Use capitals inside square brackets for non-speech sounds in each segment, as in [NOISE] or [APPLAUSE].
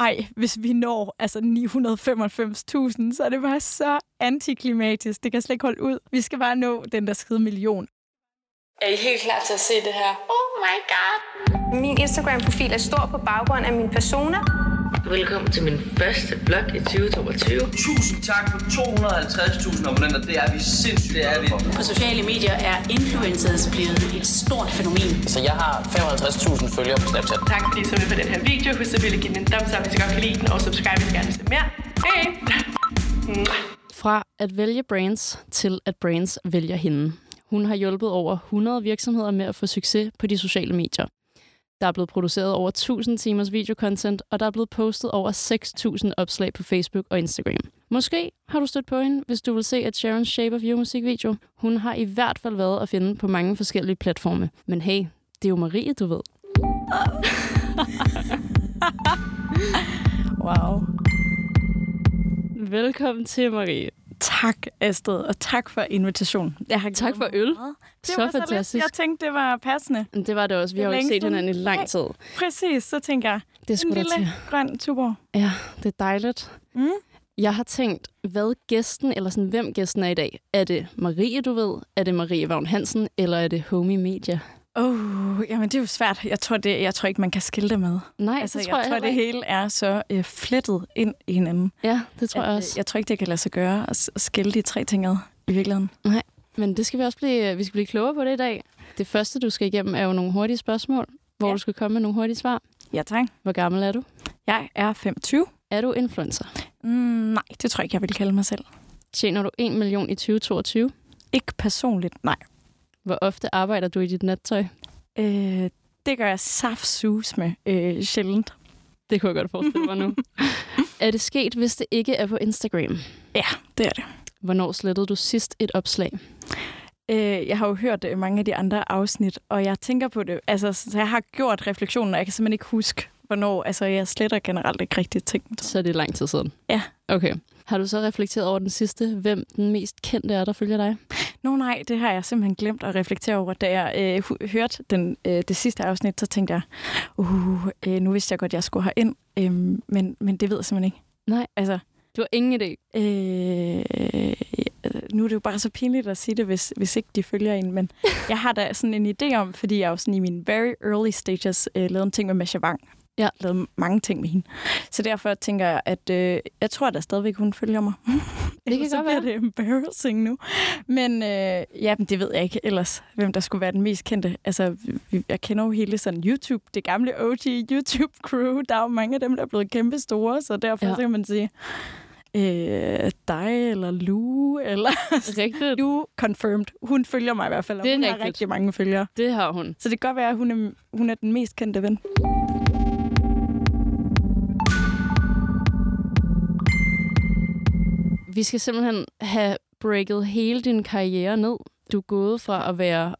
ej, hvis vi når altså 995.000, så er det bare så antiklimatisk. Det kan slet ikke holde ud. Vi skal bare nå den der skide million. Er I helt klar til at se det her? Oh my god! Min Instagram-profil er stor på baggrund af min persona. Velkommen til min første vlog i 2022. Tusind tak for 250.000 abonnenter. Det er vi sindssygt det er vi. På sociale medier er influencers blevet et stort fænomen. Så jeg har 55.000 følgere på Snapchat. Tak fordi I så med på den her video. Husk at ville give den en thumbs up, hvis I godt kan lide den, og subscribe, hvis I gerne vil se mere. Hej! Fra at vælge brands til at brands vælger hende. Hun har hjulpet over 100 virksomheder med at få succes på de sociale medier. Der er blevet produceret over 1000 timers videocontent, og der er blevet postet over 6000 opslag på Facebook og Instagram. Måske har du stødt på hende, hvis du vil se et Sharon Shape of You musikvideo. Hun har i hvert fald været at finde på mange forskellige platforme. Men hey, det er jo Marie, du ved. [LAUGHS] Wow. Velkommen til, Marie. Tak, Astrid, og tak for invitationen. Jeg har Tak for øl. meget. Det Så var lidt- fantastisk. Jeg tænkte, det var passende. Det var det også. Vi Det er har jo ikke set hinanden i lang tid. Præcis, så tænker jeg, Det en skulle der lille til. grøn tuborg. Ja, det er dejligt. Mm. Jeg har tænkt, hvad gæsten, eller sådan, hvem gæsten er i dag. Er det Marie, du ved? Er det Marie Vagn Hansen? Eller er det Homie Media? Oh, jamen det er jo svært. Jeg tror, det, jeg tror ikke, man kan skille det med. Nej, Altså, det jeg tror jeg, tror, heller det hele er så øh, flettet ind i hinanden. Ja, det tror jeg at, øh, også. Jeg tror ikke, det kan lade sig gøre at, skille de tre ting ad i virkeligheden. Men det skal vi også blive, vi skal blive klogere på det i dag. Det første, du skal igennem, er jo nogle hurtige spørgsmål, hvor Ja. du skal komme med nogle hurtige svar. Ja, tak. Hvor gammel er du? Jeg er 25. Er du influencer? Mm, nej, det tror jeg ikke, jeg vil kalde mig selv. Tjener du 1 million i 2022? Ikke personligt, nej. Hvor ofte arbejder du i dit nattøj? Øh, det gør jeg saftsus med øh, sjældent. Det kunne jeg godt forestille mig nu. [LAUGHS] er det sket, hvis det ikke er på Instagram? Ja, det er det. Hvornår slettede du sidst et opslag? Øh, jeg har jo hørt øh, mange af de andre afsnit, og jeg tænker på det. Altså, så jeg har gjort refleksionen, og jeg kan simpelthen ikke huske, hvornår. Altså, jeg sletter generelt ikke rigtig ting. Så er det lang tid siden? Ja. Okay. Har du så reflekteret over den sidste, hvem den mest kendte er, der følger dig? Nå nej, det har jeg simpelthen glemt at reflektere over. Da jeg øh, hørte den, øh, det sidste afsnit, så tænkte jeg, uh, øh, nu vidste jeg godt, jeg skulle have ind, øh, men, men det ved jeg simpelthen ikke. Nej. Altså, Du har ingen idé. øh, nu er det jo bare så pinligt at sige det, hvis, hvis ikke de følger en, men [LAUGHS] jeg har da sådan en idé om, fordi jeg jo sådan i mine very early stages øh, lavede en ting med Masha Wang. Ja. lavede mange ting med hende. Så derfor tænker jeg, at øh, jeg tror, der stadigvæk hun følger mig. [LAUGHS] kan Ellers så godt bliver være. det embarrassing nu. Men øh, ja, men det ved jeg ikke ellers, hvem der skulle være den mest kendte. Altså, jeg kender jo hele sådan YouTube, det gamle OG YouTube-crew. Der er jo mange af dem, der er blevet kæmpe store, så derfor Ja. så kan man sige, øh, dig eller Lu, eller Rigtigt. [LAUGHS] Lu confirmed. Hun følger mig i hvert fald, og Det er hun har rigtigt. rigtig mange følgere. Det har hun. Så det kan godt være, at hun er, hun er den mest kendte ven. Vi skal simpelthen have breaket hele din karriere ned. Du er gået fra at være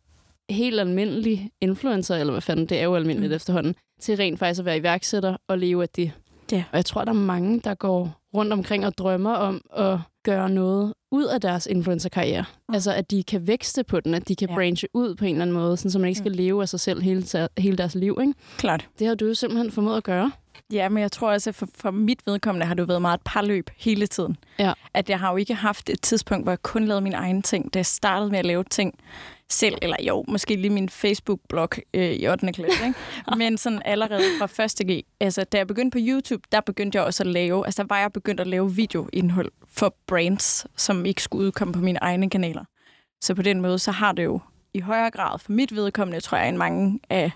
helt almindelig influencer, eller hvad fanden, det er jo almindeligt mm. Efterhånden, til rent faktisk at være iværksætter og leve af det. Ja. Og jeg tror, der er mange, der går rundt omkring og drømmer om at gøre noget ud af deres influencerkarriere. Mm. Altså, at de kan vækste på den, at de kan ja. Branche ud på en eller anden måde, sådan, så man ikke skal mm. leve af sig selv hele, hele deres liv. Ikke? Klart. Det har du jo simpelthen formået at gøre. Ja, men jeg tror også, at for, for mit vedkommende har jo været meget et parløb hele tiden. Ja. At jeg har jo ikke haft et tidspunkt, hvor jeg kun lavede mine egne ting. Da jeg startede med at lave ting selv, eller jo, måske lige min Facebook-blog øh, i 8. klasse, ikke? [LAUGHS] men sådan allerede fra første G. Altså, da jeg begyndte på YouTube, der begyndte jeg også at lave, altså der var jeg begyndt at lave videoindhold for brands, som ikke skulle udkomme på mine egne kanaler. Så på den måde, så har det jo i højere grad for mit vedkommende, tror jeg, end mange af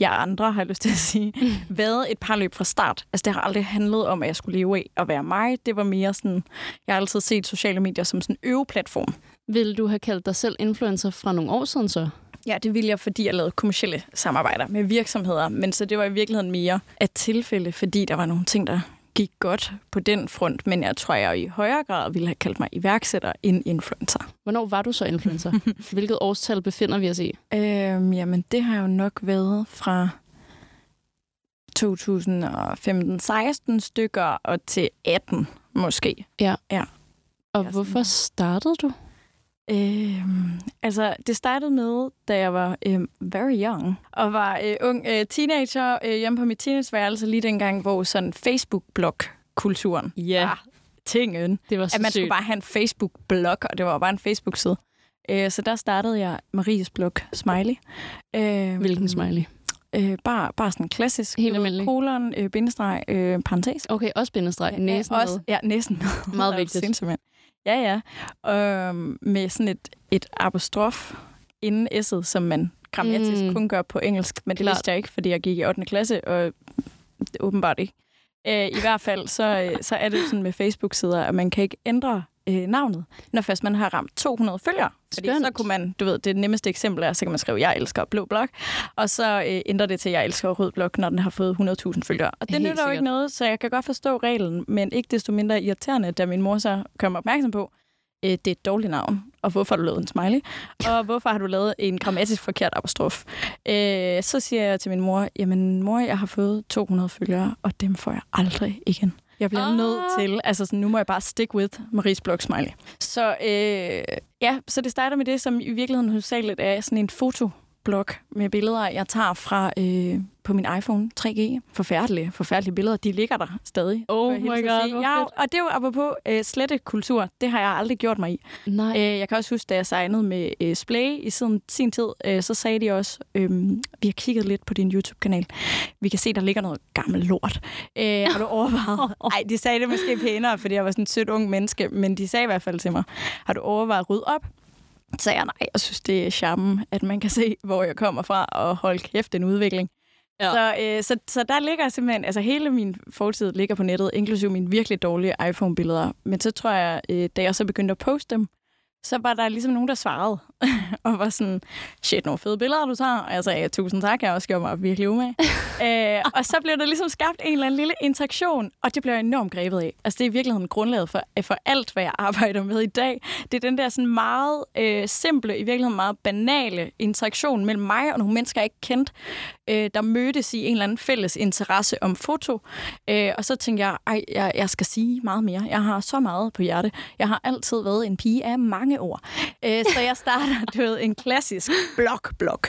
jer andre, har jeg lyst til at sige, [LAUGHS] været et par løb fra start. Altså, det har aldrig handlet om, at jeg skulle leve af at være mig. Det var mere sådan, jeg har altid set sociale medier som sådan en øveplatform. Vil du have kaldt dig selv influencer fra nogle år siden så? Ja, det ville jeg, fordi jeg lavede kommersielle samarbejder med virksomheder. Men så det var i virkeligheden mere et tilfælde, fordi der var nogle ting, der gik godt på den front. Men jeg tror, jeg i højere grad ville have kaldt mig iværksætter end influencer. Hvornår var du så influencer? [LAUGHS] Hvilket årstal befinder vi os i? Øhm, jamen, det har jo nok været fra 2015-16 stykker og til 18 måske. Og Ja, hvorfor startede du? Øh, altså, det startede med, da jeg var øh, very young, og var øh, ung øh, teenager øh, hjemme på mit teenageværelse, lige dengang, hvor sådan Facebook-blog-kulturen Ja. var tingen. Det var så At man skulle sygt. bare have en Facebook-blog, og det var bare en Facebook-side. Øh, så der startede jeg Maries blog Smiley. Øh, Hvilken smiley? Øh, bare, bare sådan klassisk. Helt almindelig. Kolon, øh, bindestreg, øh, parentes. Okay, også bindestreg. Næsen også, med. Ja, næsen. Meget [LAUGHS] vigtigt. sindssyg, mand? Ja, ja. Øhm, med sådan et, et apostrof inden s'et, som man grammatisk Mm. kun gør på engelsk. Men det Klart. vidste jeg ikke, fordi jeg gik i 8. klasse, og det åbenbart ikke. Øh, I hvert fald, så, øh, så er det sådan med Facebook-sider, at man kan ikke ændre øh, navnet, når først man har ramt 200 følgere. Fordi Skønt. så kunne man, du ved, det nemmeste eksempel er, så kan man skrive, jeg elsker blå blok, og så øh, ændrer det til, jeg elsker rød blok, når den har fået 100.000 følgere. Og det Helt nytter jo ikke noget, så jeg kan godt forstå reglen, men ikke desto mindre irriterende, da min mor så kom opmærksom på, øh, det er et dårligt navn, og hvorfor har du lavet en smiley, og [LAUGHS] hvorfor har du lavet en grammatisk forkert apostrof. Øh, så siger jeg til min mor, jamen mor, jeg har fået 200 følgere, og dem får jeg aldrig igen. Jeg bliver ah. nødt til, altså sådan, nu må jeg bare stick with Maries blog smiley. Så øh, ja, så det starter med det, som i virkeligheden hovedsageligt er sådan en fotoblog med billeder, jeg tager fra øh, på min iPhone 3G. Forfærdelige, forfærdelige billeder. De ligger der stadig. Oh my God, Ja, og det er jo apropos øh, slettekultur. Det har jeg aldrig gjort mig i. Nej. Øh, jeg kan også huske, da jeg signede med øh, Splay i sin, sin tid, øh, så sagde de også, øh, vi har kigget lidt på din YouTube-kanal. Vi kan se, der ligger noget gammelt lort. Øh, har du overvejet? [LAUGHS] Nej, de sagde det måske pænere, fordi jeg var sådan et sødt ung menneske, men de sagde i hvert fald til mig, har du overvejet at rydde op? Så jeg, nej, jeg synes, det er charmen, at man kan se, hvor jeg kommer fra, og holde kæft en udvikling. Ja. Så, øh, så, så der ligger simpelthen, altså hele min fortid ligger på nettet, inklusive mine virkelig dårlige iPhone-billeder. Men så tror jeg, øh, da jeg så begyndte at poste dem, så var der ligesom nogen, der svarede, [LAUGHS] og var sådan, shit, nogle fede billeder, du tager. Og jeg sagde, tusind tak, jeg også gjort mig virkelig umage. [LAUGHS] øh, og så blev der ligesom skabt en eller anden lille interaktion, og det blev jeg enormt grebet af. Altså det er i virkeligheden grundlaget for, for alt, hvad jeg arbejder med i dag. Det er den der sådan meget øh, simple, i virkeligheden meget banale interaktion mellem mig og nogle mennesker, jeg ikke kendte, øh, der mødtes i en eller anden fælles interesse om foto. Øh, og så tænkte jeg, ej, jeg, jeg skal sige meget mere. Jeg har så meget på hjerte. Jeg har altid været en pige af mange ord. Øh, så jeg starter, [LAUGHS] du ved, en klassisk blog-blog.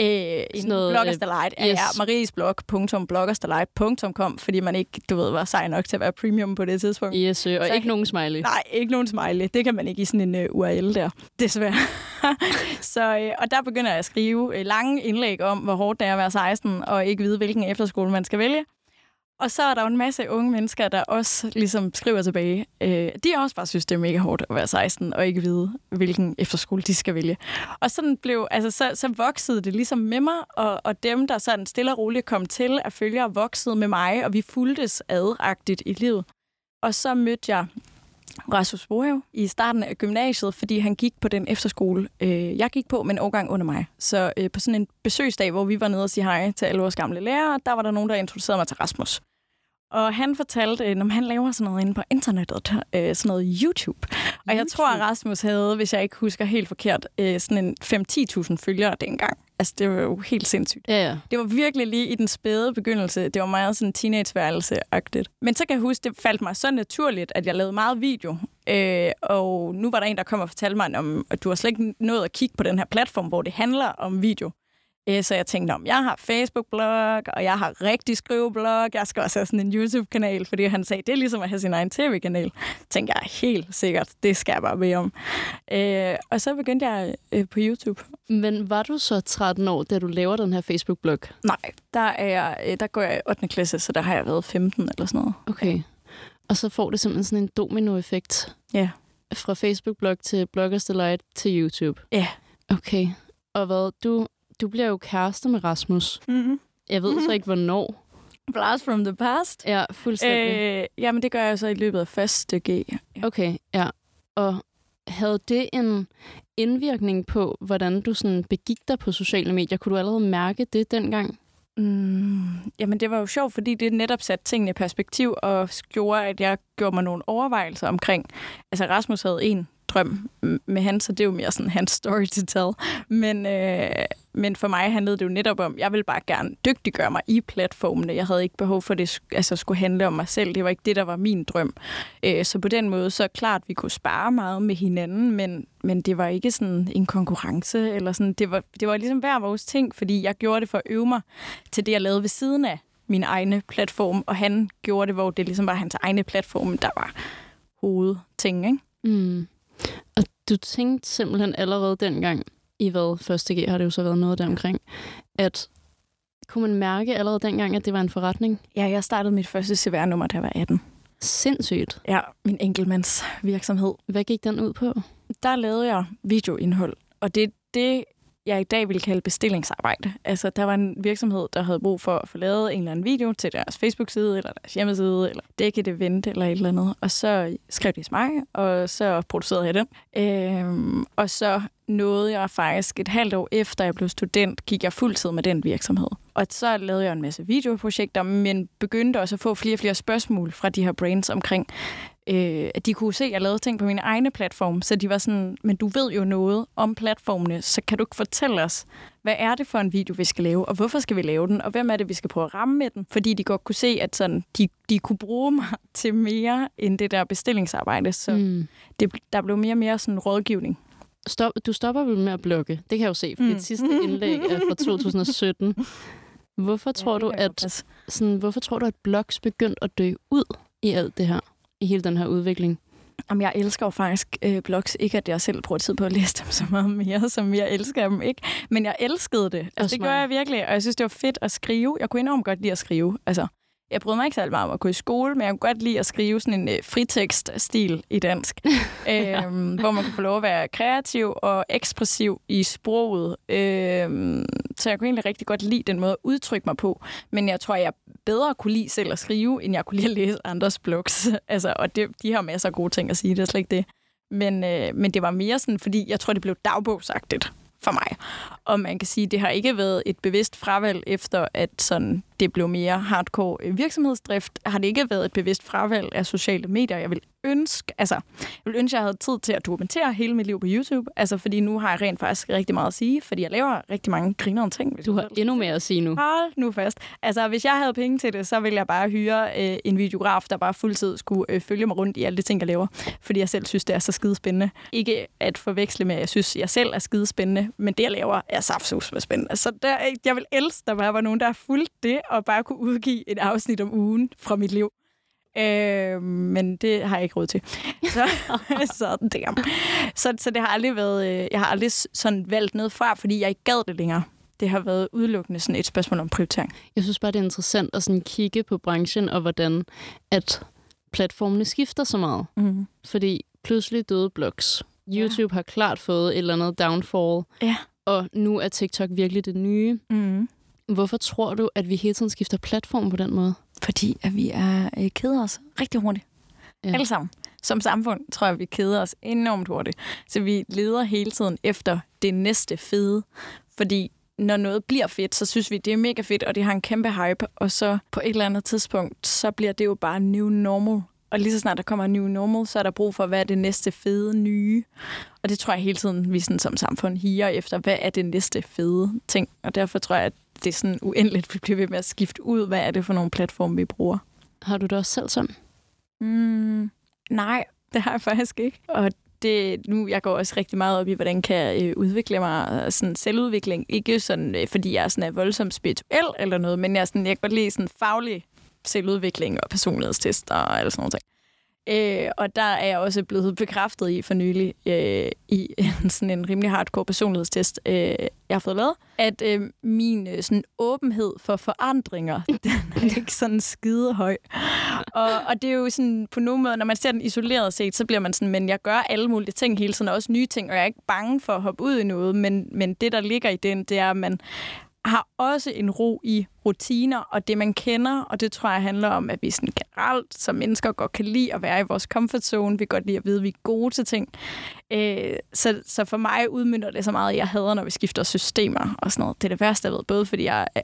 Øh, en noget, bloggerstalight. øh, Øh, yes. mariesblog.bloggerstalight.com, fordi man ikke, du ved, var sej nok til at være premium på det tidspunkt. Yes, øh, og Så ikke nogen smiley. Nej, ikke nogen smiley. Det kan man ikke i sådan en uh, URL der, desværre. [LAUGHS] så, øh, og der begynder jeg at skrive øh, lange indlæg om, hvor hårdt det er at være 16, og ikke vide, hvilken efterskole man skal vælge. Og så er der jo en masse unge mennesker, der også ligesom skriver tilbage. Øh, de også bare synes, det er mega hårdt at være 16, og ikke vide, hvilken efterskole de skal vælge. Og sådan blev, altså, så, så voksede det ligesom med mig, og, og dem, der sådan stille og roligt kom til at følge, og voksede med mig, og vi fuldtes adagtigt i livet. Og så mødte jeg Rasmus Bohav i starten af gymnasiet, fordi han gik på den efterskole, øh, jeg gik på, men årgang under mig. Så øh, på sådan en besøgsdag, hvor vi var nede og sige hej til alle vores gamle lærere, der var der nogen, der introducerede mig til Rasmus. Og han fortalte, øh, når han laver sådan noget inde på internettet, øh, sådan noget YouTube. Og jeg tror, at Rasmus havde, hvis jeg ikke husker helt forkert, øh, sådan en 5-10.000 følgere dengang. Altså, det var jo helt sindssygt. Ja, ja. Det var virkelig lige i den spæde begyndelse. Det var meget sådan teenageværelse-agtigt. Men så kan jeg huske, det faldt mig så naturligt, at jeg lavede meget video. Øh, og nu var der en, der kom og fortalte mig, om, at du har slet ikke nået at kigge på den her platform, hvor det handler om video. Øh, Så jeg tænkte, om jeg har Facebook-blog, og jeg har rigtig skriveblog, jeg skal også have sådan en YouTube-kanal, fordi han sagde, det er ligesom at have sin egen tv-kanal. tænkte jeg, helt sikkert, det skal jeg bare bede om. Øh, og så begyndte jeg øh, på YouTube. Men var du så 13 år, da du laver den her Facebook-blog? Nej, der, er jeg, øh, der går jeg i 8. klasse, så der har jeg været 15 eller sådan noget. Okay. Og så får det simpelthen sådan en domino-effekt. Ja. Fra Facebook-blog til Bloggers Delight til YouTube. Ja. Okay. Og hvad, du, du bliver jo kæreste med Rasmus. Mm-hmm. Jeg ved så ikke, hvornår. Blast from the past. Ja, fuldstændig. Øh, jamen, det gør jeg så i løbet af første G. Okay, ja. Og havde det en indvirkning på, hvordan du sådan begik dig på sociale medier? Kunne du allerede mærke det dengang? Mm, jamen, det var jo sjovt, fordi det netop satte tingene i perspektiv og gjorde, at jeg gjorde mig nogle overvejelser omkring... Altså, Rasmus havde en drøm med han, så det er jo mere sådan hans story to tell. Men, øh, men for mig handlede det jo netop om, jeg ville bare gerne dygtiggøre mig i platformene. Jeg havde ikke behov for, at det altså, skulle handle om mig selv. Det var ikke det, der var min drøm. Øh, så på den måde, så er klart, at vi kunne spare meget med hinanden, men, men det var ikke sådan en konkurrence. eller sådan. Det var, det var ligesom hver vores ting, fordi jeg gjorde det for at øve mig til det, jeg lavede ved siden af min egne platform, og han gjorde det, hvor det ligesom var hans egne platform, der var hovedting, ikke? Mm. Du tænkte simpelthen allerede dengang, i hvad første G har det jo så været noget der omkring, at kunne man mærke allerede dengang, at det var en forretning? Ja, jeg startede mit første CVR-nummer, da jeg var 18. Sindssygt. Ja, min enkeltmands virksomhed. Hvad gik den ud på? Der lavede jeg videoindhold, og det det, jeg i dag vil kalde bestillingsarbejde. Altså, der var en virksomhed, der havde brug for at få lavet en eller anden video til deres Facebook-side, eller deres hjemmeside, eller dække et event, eller et eller andet. Og så skrev de til mig, og så producerede jeg den. Øhm, og så nåede jeg faktisk et halvt år efter, jeg blev student, gik jeg fuldtid med den virksomhed. Og så lavede jeg en masse videoprojekter, men begyndte også at få flere og flere spørgsmål fra de her brands omkring, øh, at de kunne se, at jeg lavede ting på mine egne platform. Så de var sådan, men du ved jo noget om platformene, så kan du ikke fortælle os, hvad er det for en video, vi skal lave, og hvorfor skal vi lave den, og hvem er det, vi skal prøve at ramme med den? Fordi de godt kunne se, at sådan, de, de kunne bruge mig [LAUGHS] til mere end det der bestillingsarbejde. Så mm. det, der blev mere og mere sådan rådgivning. Stop, du stopper vel med at blogge. Det kan jeg jo se, for mm. dit sidste indlæg er fra [LAUGHS] 2017. Hvorfor tror ja, du, at sådan, hvorfor tror du, at blogs begyndt at dø ud i alt det her? I hele den her udvikling? Jamen, jeg elsker jo faktisk øh, blogs. Ikke, at jeg selv bruger tid på at læse dem [LAUGHS] så meget mere, som jeg elsker dem, ikke? Men jeg elskede det. Altså, det gør jeg virkelig, og jeg synes, det var fedt at skrive. Jeg kunne enormt godt lide at skrive. Altså, jeg bryder mig ikke særlig meget om at gå i skole, men jeg kunne godt lide at skrive sådan en øh, fritekststil i dansk, [LAUGHS] øhm, hvor man kunne få lov at være kreativ og ekspressiv i sproget. Øhm, så jeg kunne egentlig rigtig godt lide den måde at udtrykke mig på. Men jeg tror, jeg bedre kunne lide selv at skrive, end jeg kunne lide at læse andres blogs. [LAUGHS] altså, og det, de har masser af gode ting at sige, det er slet ikke det. Men, øh, men det var mere sådan, fordi jeg tror, det blev dagbogsagtigt for mig. Og man kan sige, at det har ikke været et bevidst fravalg efter, at sådan, det blev mere hardcore øh, virksomhedsdrift. Har det ikke været et bevidst fravalg af sociale medier. Jeg vil ønske, altså, jeg vil ønske, at jeg havde tid til at dokumentere hele mit liv på YouTube. Altså, fordi nu har jeg rent faktisk rigtig meget at sige, fordi jeg laver rigtig mange grinerende ting. Du har endnu mere at sige nu. Hold nu fast. Altså, hvis jeg havde penge til det, så ville jeg bare hyre øh, en videograf, der bare fuldtid skulle øh, følge mig rundt i alle de ting, jeg laver. Fordi jeg selv synes, det er så skidespændende. Ikke at forveksle med, at jeg synes, jeg selv er skidespændende, men det, jeg laver, er saftsus med spændende. Så der, jeg vil elske, der bare var nogen, der fulgt det, og bare kunne udgive et afsnit om ugen fra mit liv. Øh, men det har jeg ikke råd til. [LAUGHS] Så, så, damn. så, så det har aldrig været, øh, jeg har aldrig sådan valgt noget fra, fordi jeg ikke gad det længere. Det har været udelukkende sådan et spørgsmål om prioritering. Jeg synes bare, det er interessant at sådan kigge på branchen, og hvordan at platformene skifter så meget. Mm. Fordi pludselig døde blogs. YouTube ja. har klart fået et eller andet downfall. Ja. Og nu er TikTok virkelig det nye. Mm. Hvorfor tror du, at vi hele tiden skifter platform på den måde? Fordi at vi er øh, keder os rigtig hurtigt. Ja. Alle sammen. Som samfund tror jeg, vi keder os enormt hurtigt. Så vi leder hele tiden efter det næste fede. Fordi når noget bliver fedt, så synes vi, det er mega fedt, og det har en kæmpe hype. Og så på et eller andet tidspunkt, så bliver det jo bare new normal. Og lige så snart der kommer en new normal, så er der brug for, hvad er det næste fede nye. Og det tror jeg hele tiden, vi sådan som samfund higer efter, hvad er det næste fede ting. Og derfor tror jeg, at det er sådan uendeligt, vi bliver ved med at skifte ud, hvad er det for nogle platforme, vi bruger. Har du det også selv sådan? Mm, nej, det har jeg faktisk ikke. Og det, nu, jeg går også rigtig meget op i, hvordan kan jeg øh, udvikle mig, sådan selvudvikling. Ikke sådan, øh, fordi jeg sådan er voldsomt spirituel eller noget, men jeg, sådan, jeg kan godt lide sådan faglig selvudvikling og personlighedstest og alle sådan noget. Øh, og der er jeg også blevet bekræftet i for nylig øh, i [LAUGHS] sådan en rimelig hardcore personlighedstest, øh, jeg har fået lavet, at øh, min øh, sådan åbenhed for forandringer, [LAUGHS] den er ikke sådan skide høj. Og, og det er jo sådan på nogen måde, når man ser den isoleret set, så bliver man sådan, men jeg gør alle mulige ting hele tiden, og også nye ting, og jeg er ikke bange for at hoppe ud i noget, men, men det, der ligger i den, det er, at man har også en ro i rutiner og det, man kender, og det tror jeg handler om, at vi sådan generelt som mennesker godt kan lide at være i vores comfort zone. Vi kan godt lide at vide, at vi er gode til ting. Øh, så, så for mig udmyndter det så meget, at jeg hader, når vi skifter systemer og sådan noget. Det er det værste, jeg ved. Både fordi jeg er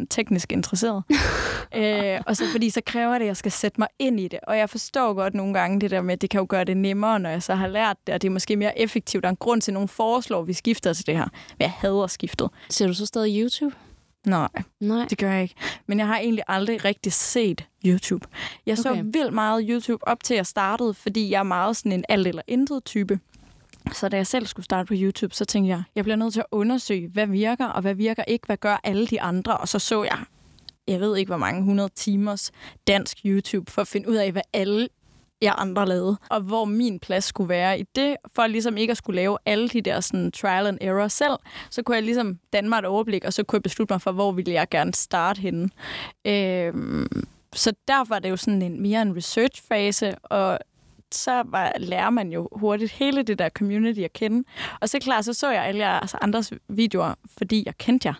0% teknisk interesseret, [LAUGHS] øh, og så fordi så kræver det, at jeg skal sætte mig ind i det. Og jeg forstår godt nogle gange det der med, at det kan jo gøre det nemmere, når jeg så har lært det, og det er måske mere effektivt. Der er en grund til, at nogen foreslår, at vi skifter til det her. Men jeg hader skiftet. Ser du så stadig YouTube? Nej, Nej. det gør jeg ikke. Men jeg har egentlig aldrig rigtig set YouTube. Jeg så Okay. vildt meget YouTube op til jeg startede, fordi jeg er meget sådan en alt eller intet type. Så da jeg selv skulle starte på YouTube, så tænkte jeg, jeg bliver nødt til at undersøge, hvad virker og hvad virker ikke, hvad gør alle de andre. Og så så jeg, jeg ved ikke hvor mange 100 timers dansk YouTube, for at finde ud af, hvad alle jeg andre lavede, og hvor min plads skulle være i det, for ligesom ikke at skulle lave alle de der sådan, trial and error selv, så kunne jeg ligesom danne mig et overblik, og så kunne jeg beslutte mig for, hvor ville jeg gerne starte henne. Øh, så der var det jo sådan en mere en research-fase, og så var, lærer man jo hurtigt hele det der community at kende. Og så klart, så så jeg alle jeres andres videoer, fordi jeg kendte jer.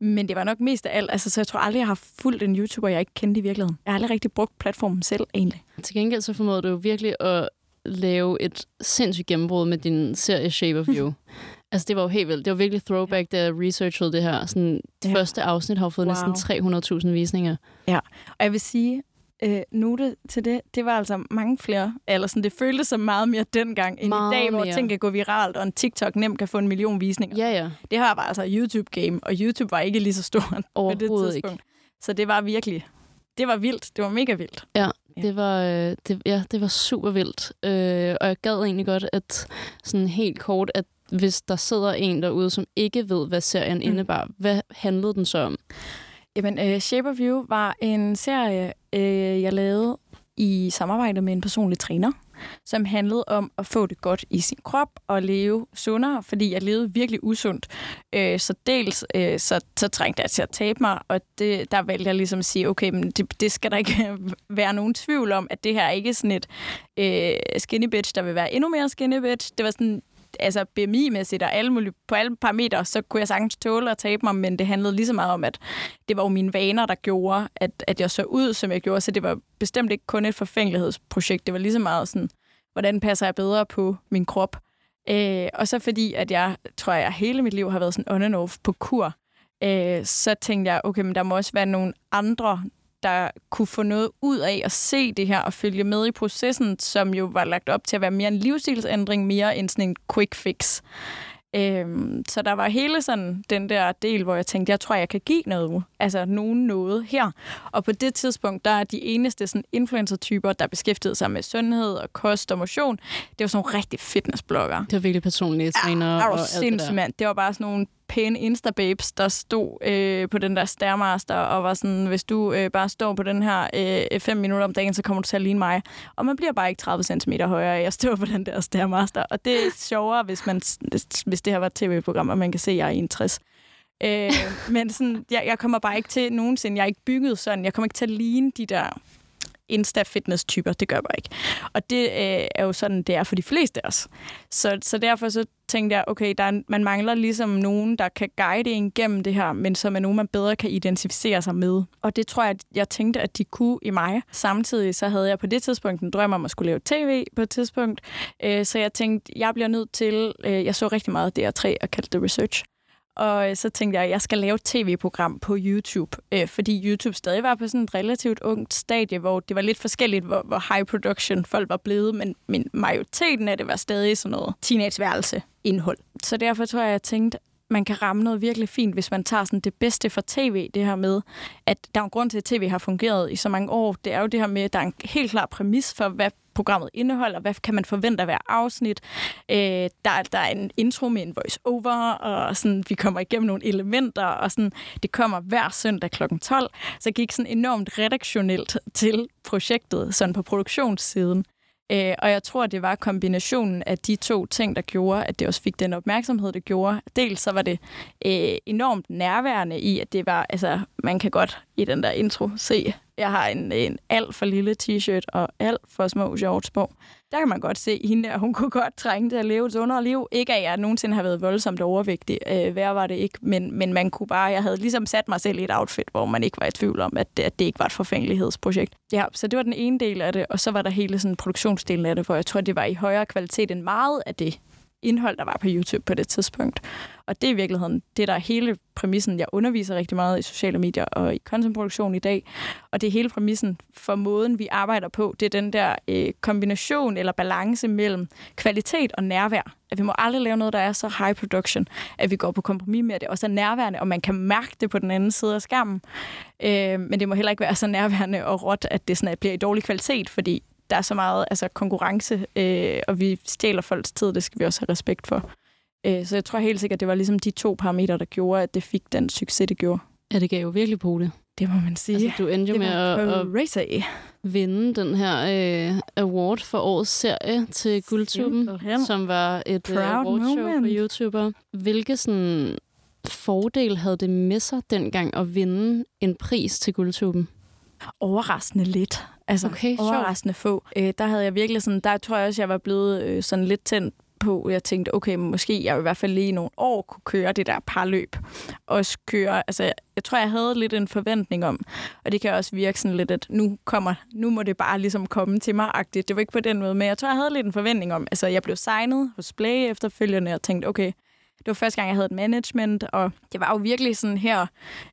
Men det var nok mest af alt, altså, så jeg tror aldrig, jeg har fulgt en YouTuber, jeg ikke kendte i virkeligheden. Jeg har aldrig rigtig brugt platformen selv, egentlig. Til gengæld så formåede du jo virkelig at lave et sindssygt gennembrud med din serie Shape of You. [LAUGHS] altså, det var jo helt vildt. Det var virkelig throwback, da jeg researchede det her. Sådan, det Ja. første afsnit har fået Wow. næsten 300.000 visninger. Og jeg vil sige, øh, note til det, det var altså mange flere, eller sådan, det føltes som meget mere dengang, end Meget i dag, hvor mere. ting kan gå viralt, og en TikTok nemt kan få en million visninger. Ja, ja. Det her var altså YouTube-game, og YouTube var ikke lige så stor på det tidspunkt. Så det var virkelig, det var vildt. Det var mega vildt. Ja, Ja. det var, øh, det, ja, det var super vildt. Øh, og jeg gad egentlig godt, at sådan helt kort, at hvis der sidder en derude, som ikke ved, hvad serien mm. indebar, hvad handlede den så om? Jamen, uh, Shape of You var en serie, uh, jeg lavede i samarbejde med en personlig træner, som handlede om at få det godt i sin krop og leve sundere, fordi jeg levede virkelig usundt. Uh, så dels så, så, så trængte jeg til at tabe mig, og det, der valgte jeg ligesom at sige, okay, men det, det skal der ikke [LAUGHS] være nogen tvivl om, at det her er ikke sådan et uh, skinny bitch, der vil være endnu mere skinny bitch. Det var sådan altså BMI-mæssigt og alle mulige, på alle parametre, så kunne jeg sagtens tåle at tabe mig, men det handlede lige så meget om, at det var jo mine vaner, der gjorde, at, at jeg så ud, som jeg gjorde, så det var bestemt ikke kun et forfængelighedsprojekt. Det var lige så meget sådan, hvordan passer jeg bedre på min krop. Øh, og så fordi, at jeg, tror jeg, hele mit liv har været sådan on and off på kur, øh, så tænkte jeg, okay, men der må også være nogle andre, der kunne få noget ud af at se det her og følge med i processen, som jo var lagt op til at være mere en livsstilsændring, mere end sådan en quick fix. Øhm, så der var hele sådan den der del, hvor jeg tænkte, jeg tror, jeg kan give noget, altså nogen noget her. Og på det tidspunkt, der er de eneste sådan influencer-typer, der beskæftigede sig med sundhed og kost og motion, det var sådan nogle rigtig fitnessblogger. Det var virkelig personlige trænere Ja, og alt det der. mand. Det var bare sådan nogle pæne Insta-babes, der stod øh, på den der Stairmaster og var sådan, hvis du øh, bare står på den her øh, minutter om dagen, så kommer du til at ligne mig. Og man bliver bare ikke 30 cm højere af at stå på den der Stairmaster. Og det er sjovere, hvis, man, hvis det her var et tv-program, og man kan se, at jeg er 61. Øh, men sådan, jeg, jeg kommer bare ikke til nogensinde, jeg er ikke bygget sådan, jeg kommer ikke til at ligne de der Insta-fitness-typer. Det gør jeg bare ikke. Og det øh, er jo sådan, det er for de fleste af os. Så, så derfor så tænkte jeg, okay, der er, man mangler ligesom nogen, der kan guide en gennem det her, men som er nogen, man bedre kan identificere sig med. Og det tror jeg, jeg tænkte, at de kunne i mig. Samtidig så havde jeg på det tidspunkt en drøm om at skulle lave tv på et tidspunkt. Øh, så jeg tænkte, jeg bliver nødt til... Øh, jeg så rigtig meget DR3 og kaldte det research. Og øh, så tænkte jeg, at jeg skal lave et tv-program på YouTube, øh, fordi YouTube stadig var på sådan et relativt ungt stadie, hvor det var lidt forskelligt, hvor, hvor high production folk var blevet, men, men majoriteten af det var stadig sådan noget teenageværelse indhold. Så derfor tror jeg, at jeg tænkte, man kan ramme noget virkelig fint, hvis man tager sådan det bedste fra tv, det her med, at der er en grund til, at tv har fungeret i så mange år. Det er jo det her med, at der er en helt klar præmis for, hvad programmet indeholder, hvad kan man forvente af hver afsnit. Øh, der, der er en intro med en voice-over, og sådan, vi kommer igennem nogle elementer, og sådan, det kommer hver søndag kl. 12. Så jeg gik sådan enormt redaktionelt til projektet, sådan på produktionssiden. Øh, og jeg tror, det var kombinationen af de to ting, der gjorde, at det også fik den opmærksomhed, det gjorde. Dels så var det øh, enormt nærværende i, at det var, altså, man kan godt i den der intro se jeg har en, en alt for lille t-shirt og alt for små shorts på. Der kan man godt se, at hende der, hun [LAUGHS] kunne godt trænge til at leve et sundere liv. Ikke at jeg nogensinde har været voldsomt overvægtig. Øh, hvad var det ikke? Men, men man kunne bare, jeg havde ligesom sat mig selv i et outfit, hvor man ikke var i tvivl om, at det, at det ikke var et forfængelighedsprojekt. Ja, så det var den ene del af det, og så var der hele sådan produktionsdelen af det, hvor jeg tror, det var i højere kvalitet end meget af det, indhold, der var på YouTube på det tidspunkt. Og det er i virkeligheden det, der er hele præmissen. Jeg underviser rigtig meget i sociale medier og i contentproduktion i dag. Og det er hele præmissen for måden, vi arbejder på. Det er den der øh, kombination eller balance mellem kvalitet og nærvær. At vi må aldrig lave noget, der er så high production, at vi går på kompromis med, at det også er nærværende, og man kan mærke det på den anden side af skærmen. Øh, men det må heller ikke være så nærværende og råt, at det sådan, at bliver i dårlig kvalitet, fordi der er så meget altså, konkurrence, øh, og vi stjæler folks tid, det skal vi også have respekt for. Øh, så jeg tror helt sikkert, det var ligesom de to parametre, der gjorde, at det fik den succes, det gjorde. Ja, det gav jo virkelig på det. Det må man sige. Altså, du endte jo med at, at vinde den her øh, award for årets serie til Guldtuben, som var et øh, awardshow for YouTuber. Hvilke sådan, fordel havde det med sig dengang at vinde en pris til Guldtuben? Overraskende lidt. Altså, okay, overraskende få. Øh, der havde jeg virkelig sådan, der tror jeg også, jeg var blevet øh, sådan lidt tændt på, jeg tænkte, okay, måske jeg i hvert fald lige i nogle år kunne køre det der parløb. Også køre, altså jeg tror, jeg havde lidt en forventning om, og det kan også virke sådan lidt, at nu kommer, nu må det bare ligesom komme til mig -agtigt. Det var ikke på den måde, men jeg tror, jeg havde lidt en forventning om, altså jeg blev signet hos Play efterfølgende og tænkte, okay, det var første gang, jeg havde et management, og det var jo virkelig sådan her,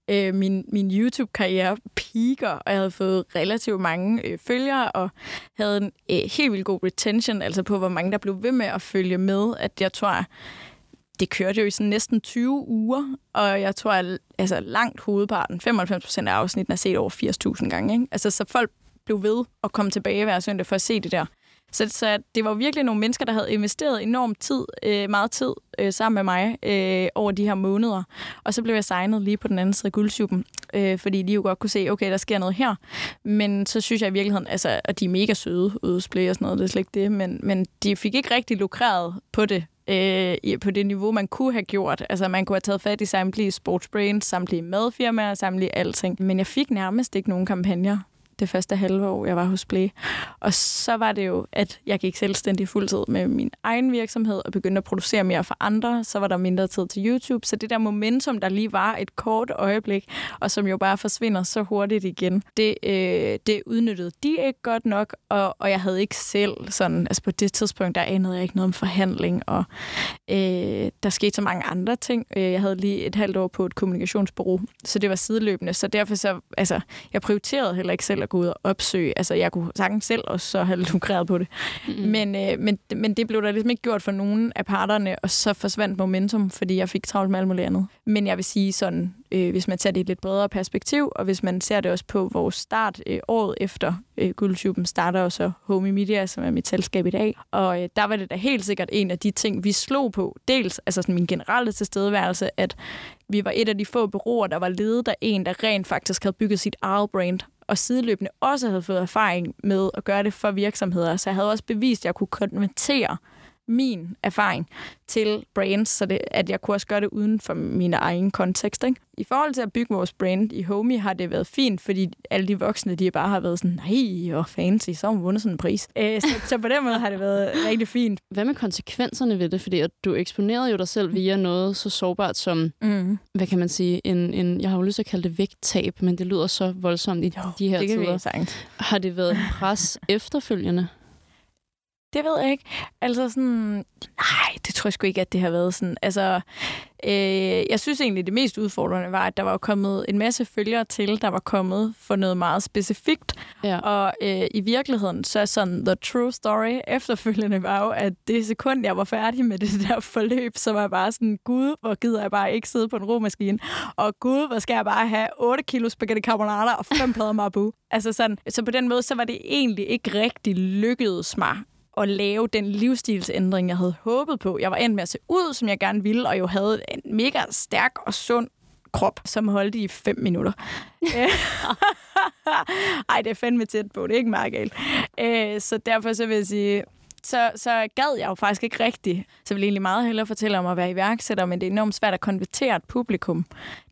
øh, min, min YouTube-karriere piker, og jeg havde fået relativt mange øh, følgere, og havde en øh, helt vildt god retention, altså på, hvor mange der blev ved med at følge med, at jeg tror, det kørte jo i sådan næsten 20 uger, og jeg tror, at altså, langt hovedparten, 95 procent af afsnitten, er set over 80.000 gange. Ikke? Altså, så folk blev ved at komme tilbage hver søndag for at se det der. Så, så det var virkelig nogle mennesker, der havde investeret enormt tid, øh, meget tid øh, sammen med mig øh, over de her måneder. Og så blev jeg signet lige på den anden side af guldsuppen, øh, fordi de jo godt kunne se, okay, der sker noget her. Men så synes jeg i virkeligheden, altså, at de er mega søde ude og sådan noget, det er slet ikke det, men, men de fik ikke rigtig lukreret på det, øh, på det niveau, man kunne have gjort. Altså, man kunne have taget fat i samtlige sportsbrains, samtlige madfirmaer, samtlige alting. Men jeg fik nærmest ikke nogen kampagner det første halve år, jeg var hos Play. Og så var det jo, at jeg gik selvstændig fuldtid med min egen virksomhed og begyndte at producere mere for andre. Så var der mindre tid til YouTube. Så det der momentum, der lige var et kort øjeblik, og som jo bare forsvinder så hurtigt igen, det, øh, det udnyttede de ikke godt nok, og, og jeg havde ikke selv sådan, altså på det tidspunkt, der anede jeg ikke noget om forhandling, og øh, der skete så mange andre ting. Øh, jeg havde lige et halvt år på et kommunikationsbureau, så det var sideløbende, så derfor så, altså, jeg prioriterede heller ikke selv at gå ud og opsøge. Altså, jeg kunne sagtens selv også så have lukreret på det. Mm. Men, øh, men, men det blev der ligesom ikke gjort for nogen af parterne, og så forsvandt momentum, fordi jeg fik travlt med alt muligt andet. Men jeg vil sige sådan, øh, hvis man ser det i et lidt bredere perspektiv, og hvis man ser det også på vores start øh, året efter øh, Guldtuben starter også Home Media, som er mit selskab i dag. Og øh, der var det da helt sikkert en af de ting, vi slog på. Dels altså sådan min generelle tilstedeværelse, at vi var et af de få bureauer, der var ledet af en, der rent faktisk havde bygget sit eget brand og sideløbende også havde fået erfaring med at gøre det for virksomheder. Så jeg havde også bevist, at jeg kunne konvertere min erfaring til brands, så det, at jeg kunne også gøre det uden for min egen kontekst. Ikke? I forhold til at bygge vores brand i Homey har det været fint, fordi alle de voksne, de bare har været sådan, nej, og fancy, så har hun vundet sådan en pris. Æ, så, så på den måde har det været rigtig fint. Hvad med konsekvenserne ved det? Fordi at du eksponerede jo dig selv via noget så sårbart som, mm. hvad kan man sige, en, en, jeg har jo lyst til at kalde det vægttab, men det lyder så voldsomt i jo, de her det tider. Har det været pres [LAUGHS] efterfølgende? Det ved jeg ikke. Altså sådan, nej, det tror jeg sgu ikke, at det har været sådan. Altså, øh, jeg synes egentlig, det mest udfordrende var, at der var kommet en masse følgere til, der var kommet for noget meget specifikt. Ja. Og øh, i virkeligheden, så er sådan, the true story efterfølgende var jo, at det sekund, jeg var færdig med det der forløb, så var jeg bare sådan, gud, hvor gider jeg bare ikke sidde på en romaskine. Og gud, hvor skal jeg bare have 8 kilo spaghetti carbonara og 5 plader marbu. Altså sådan, så på den måde, så var det egentlig ikke rigtig lykkedes mig at lave den livsstilsændring, jeg havde håbet på. Jeg var endt med at se ud, som jeg gerne ville, og jo havde en mega stærk og sund krop, som holdt i fem minutter. [LAUGHS] Ej, det er fandme tæt på. Det er ikke meget galt. Øh, så derfor så vil jeg sige, så, så gad jeg jo faktisk ikke rigtigt. Så jeg vil egentlig meget hellere fortælle om at være iværksætter, men det er enormt svært at konvertere et publikum,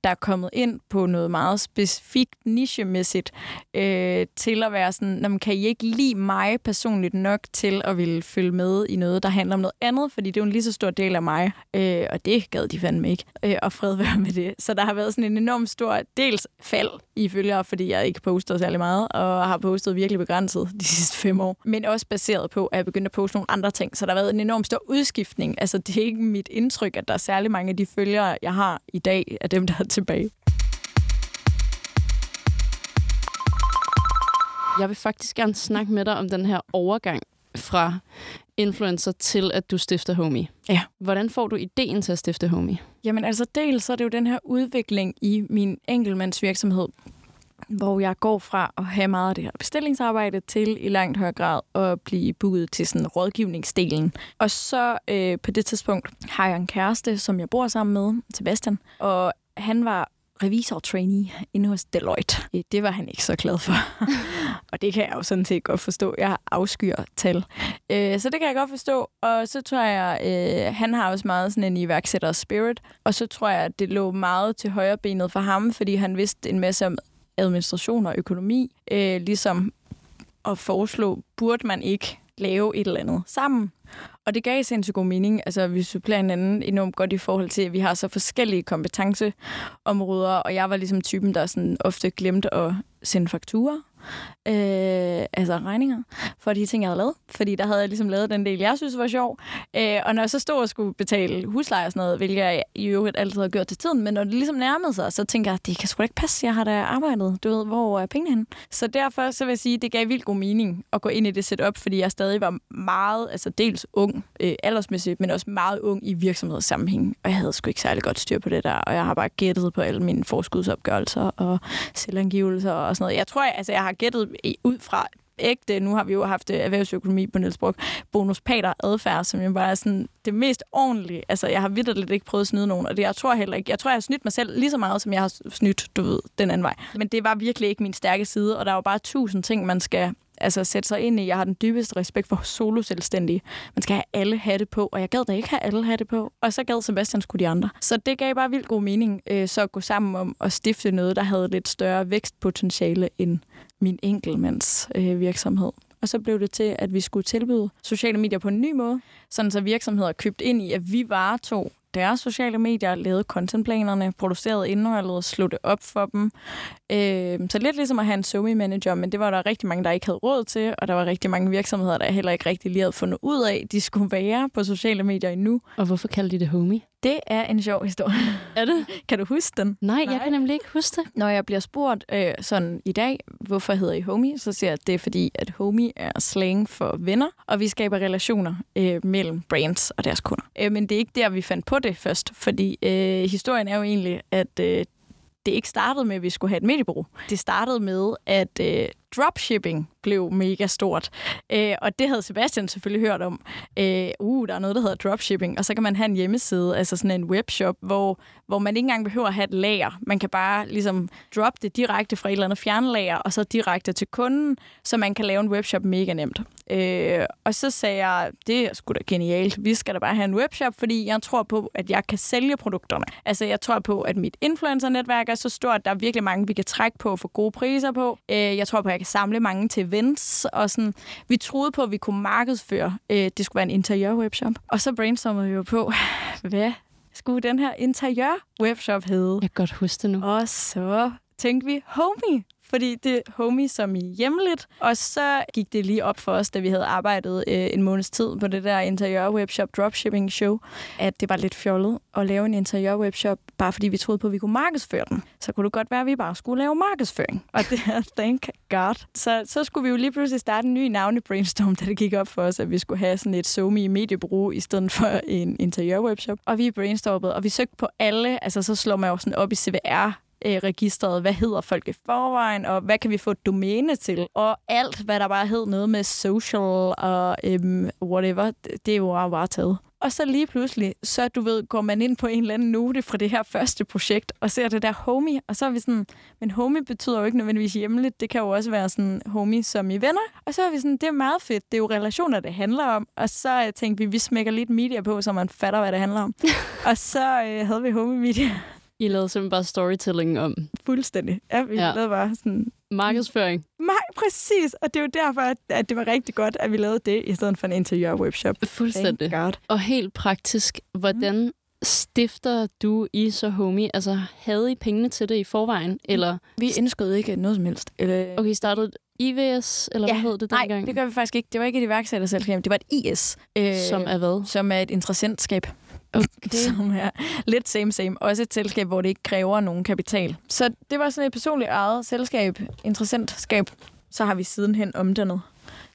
der er kommet ind på noget meget specifikt nichemæssigt, øh, til at være sådan, når man kan I ikke lide mig personligt nok til at ville følge med i noget, der handler om noget andet, fordi det er jo en lige så stor del af mig, øh, og det gad de fandme ikke, øh, og fred være med det. Så der har været sådan en enorm stor dels fald i følgere, fordi jeg ikke poster særlig meget, og har postet virkelig begrænset de sidste fem år, men også baseret på, at jeg begyndte at poste nogle andre ting. Så der har været en enorm stor udskiftning. Altså, det er ikke mit indtryk, at der er særlig mange af de følgere, jeg har i dag, af dem, der tilbage. Jeg vil faktisk gerne snakke med dig om den her overgang fra influencer til, at du stifter Homie. Ja. Hvordan får du ideen til at stifte Homie? Jamen altså, dels så er det jo den her udvikling i min enkeltmandsvirksomhed, hvor jeg går fra at have meget af det her bestillingsarbejde til i langt højere grad at blive booket til sådan rådgivningsdelen. Og så øh, på det tidspunkt har jeg en kæreste, som jeg bor sammen med, Sebastian, og han var revisor-trainee inde hos Deloitte. Det var han ikke så glad for. [LAUGHS] og det kan jeg jo sådan set godt forstå. Jeg afskyer tal. Øh, så det kan jeg godt forstå. Og så tror jeg, øh, han har også meget sådan en iværksætter spirit. Og så tror jeg, at det lå meget til højre benet for ham, fordi han vidste en masse om administration og økonomi. Øh, ligesom at foreslå, burde man ikke lave et eller andet sammen. Og det gav sindssygt god mening. Altså, vi supplerer hinanden enormt godt i forhold til, at vi har så forskellige kompetenceområder, og jeg var ligesom typen, der sådan ofte glemte at sende fakturer, øh, altså regninger, for de ting, jeg havde lavet. Fordi der havde jeg ligesom lavet den del, jeg synes var sjov. Øh, og når jeg så stod og skulle betale husleje og sådan noget, hvilket jeg i øvrigt altid havde gjort til tiden, men når det ligesom nærmede sig, så tænker jeg, det kan sgu da ikke passe, jeg har da arbejdet, du ved, hvor er pengene henne? Så derfor så vil jeg sige, det gav vildt god mening at gå ind i det setup, fordi jeg stadig var meget, altså dels ung, øh, aldersmæssigt, men også meget ung i virksomhedssammenhæng. Og jeg havde sgu ikke særlig godt styr på det der, og jeg har bare gættet på alle mine forskudsopgørelser og selvangivelser og sådan noget. Jeg tror, jeg, altså, jeg har gættet ud fra ægte, nu har vi jo haft øh, erhvervsøkonomi på Niels bonus bonuspater adfærd, som jo bare er sådan det mest ordentlige. Altså, jeg har vidt lidt ikke prøvet at snyde nogen, og det jeg tror heller ikke. Jeg tror, jeg har snydt mig selv lige så meget, som jeg har snydt, du ved, den anden vej. Men det var virkelig ikke min stærke side, og der er jo bare tusind ting, man skal altså sætte sig ind i. Jeg har den dybeste respekt for solo-selvstændige. Man skal have alle hatte på, og jeg gad da ikke have alle hatte på. Og så gad Sebastian skulle de andre. Så det gav bare vildt god mening, øh, så at gå sammen om at stifte noget, der havde lidt større vækstpotentiale end min enkeltmands øh, virksomhed. Og så blev det til, at vi skulle tilbyde sociale medier på en ny måde, sådan så virksomheder købte ind i, at vi varetog deres sociale medier, lavede contentplanerne, producerede indholdet, slog det op for dem. Øh, så lidt ligesom at have en SoMe manager, men det var der rigtig mange, der ikke havde råd til, og der var rigtig mange virksomheder, der heller ikke rigtig lige havde fundet ud af, de skulle være på sociale medier endnu. Og hvorfor kaldte de det homie? Det er en sjov historie. Er det? [LAUGHS] Kan du huske den? Nej, Nej, jeg kan nemlig ikke huske det. Når jeg bliver spurgt øh, sådan i dag, hvorfor hedder I homie, så siger jeg, at det er fordi, at homie er slang for venner, og vi skaber relationer øh, mellem brands og deres kunder. Øh, men det er ikke der, vi fandt på det først, fordi øh, historien er jo egentlig, at øh, det ikke startede med, at vi skulle have et mediebureau. Det startede med, at øh, dropshipping blev mega stort. Øh, og det havde Sebastian selvfølgelig hørt om. Øh, uh, der er noget, der hedder dropshipping, og så kan man have en hjemmeside, altså sådan en webshop, hvor, hvor man ikke engang behøver at have et lager. Man kan bare ligesom droppe det direkte fra et eller andet fjernlager, og så direkte til kunden, så man kan lave en webshop mega nemt. Øh, og så sagde jeg, det er sgu da genialt, vi skal da bare have en webshop, fordi jeg tror på, at jeg kan sælge produkterne. Altså jeg tror på, at mit influencer-netværk er så stort, at der er virkelig mange, vi kan trække på for gode priser på. Øh, jeg tror på, at jeg kan samle mange til events, og sådan, vi troede på, at vi kunne markedsføre, øh, det skulle være en interiør-webshop. Og så brainstormede vi jo på, [LAUGHS] hvad skulle den her interiør-webshop hedde? Jeg kan godt huske det nu. Og så tænkte vi, homie, fordi det er homie som i hjemligt. Og så gik det lige op for os, da vi havde arbejdet øh, en måneds tid på det der interiør-webshop dropshipping show, at det var lidt fjollet at lave en interiør-webshop, bare fordi vi troede på, at vi kunne markedsføre den. Så kunne det godt være, at vi bare skulle lave markedsføring. Og det er [LAUGHS] thank God. Så, så skulle vi jo lige pludselig starte en ny navne-brainstorm, da det gik op for os, at vi skulle have sådan et somi mediebureau i stedet for en interiør-webshop. Og vi brainstormede, og vi søgte på alle, altså så slår man jo sådan op i CVR, øh, registret, hvad hedder folk i forvejen, og hvad kan vi få et domæne til, og alt, hvad der bare hed noget med social og øhm, whatever, det, det er jo bare taget. Og så lige pludselig, så du ved, går man ind på en eller anden note fra det her første projekt, og ser det der homie, og så er vi sådan, men homie betyder jo ikke nødvendigvis hjemligt, det kan jo også være sådan homie som i venner. Og så er vi sådan, det er meget fedt, det er jo relationer, det handler om. Og så øh, tænkte vi, vi smækker lidt media på, så man fatter, hvad det handler om. [LAUGHS] og så øh, havde vi homie media. I lavede simpelthen bare storytelling om Fuldstændig. Ja, vi Ja. lavede bare sådan, markedsføring. nej, præcis. Og det er jo derfor, at, det var rigtig godt, at vi lavede det, i stedet for en interiør-webshop. Fuldstændig. Thank God. Og helt praktisk, hvordan stifter du i så homie? Altså, havde I pengene til det i forvejen? Eller, Vi indskød ikke noget som helst. Eller, okay, I startede IVS, eller Ja, hvad hed det Nej, dengang? det gør vi faktisk ikke. Det var ikke et iværksætterselskab, det var et IS. Øh, Som er hvad? som er et interessentskab. Okay. [LAUGHS] Som er lidt same same. Også et selskab, hvor det ikke kræver nogen kapital. Så det var sådan et personligt eget selskab, interessentskab. Så har vi sidenhen omdannet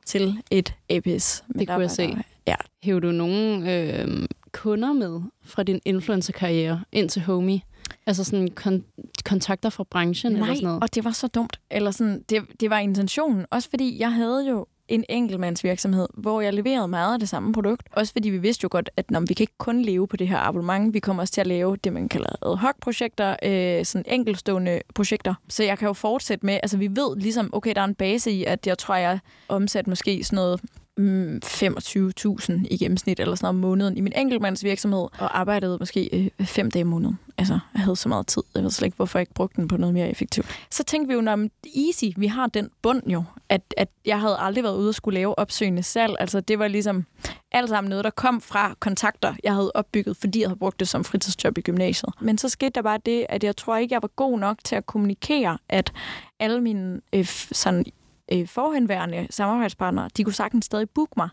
til et APS. Men Det kunne jeg se. Ja. Hæver du nogle øh, kunder med fra din influencer-karriere ind til homie? Altså sådan kon- kontakter fra branchen eller Nej, sådan noget? og det var så dumt. Eller sådan, det, det var intentionen. Også fordi jeg havde jo en enkeltmandsvirksomhed, hvor jeg leverede meget af det samme produkt. Også fordi vi vidste jo godt, at når vi kan ikke kun leve på det her abonnement, vi kommer også til at lave det, man kalder ad hoc-projekter, øh, sådan enkeltstående projekter. Så jeg kan jo fortsætte med, altså vi ved ligesom, okay, der er en base i, at jeg tror, jeg omsat måske sådan noget mm, 25.000 i gennemsnit eller sådan noget om måneden i min enkeltmandsvirksomhed, og arbejdede måske øh, fem dage om måneden. Altså, jeg havde så meget tid. Jeg ved slet ikke, hvorfor jeg ikke brugte den på noget mere effektivt. Så tænkte vi jo, når easy, vi har den bund jo, at, at jeg havde aldrig været ude og skulle lave opsøgende salg. Altså, det var ligesom alt sammen noget, der kom fra kontakter, jeg havde opbygget, fordi jeg havde brugt det som fritidsjob i gymnasiet. Men så skete der bare det, at jeg tror ikke, jeg var god nok til at kommunikere, at alle mine øh, sådan øh, forhenværende samarbejdspartnere, de kunne sagtens stadig booke mig.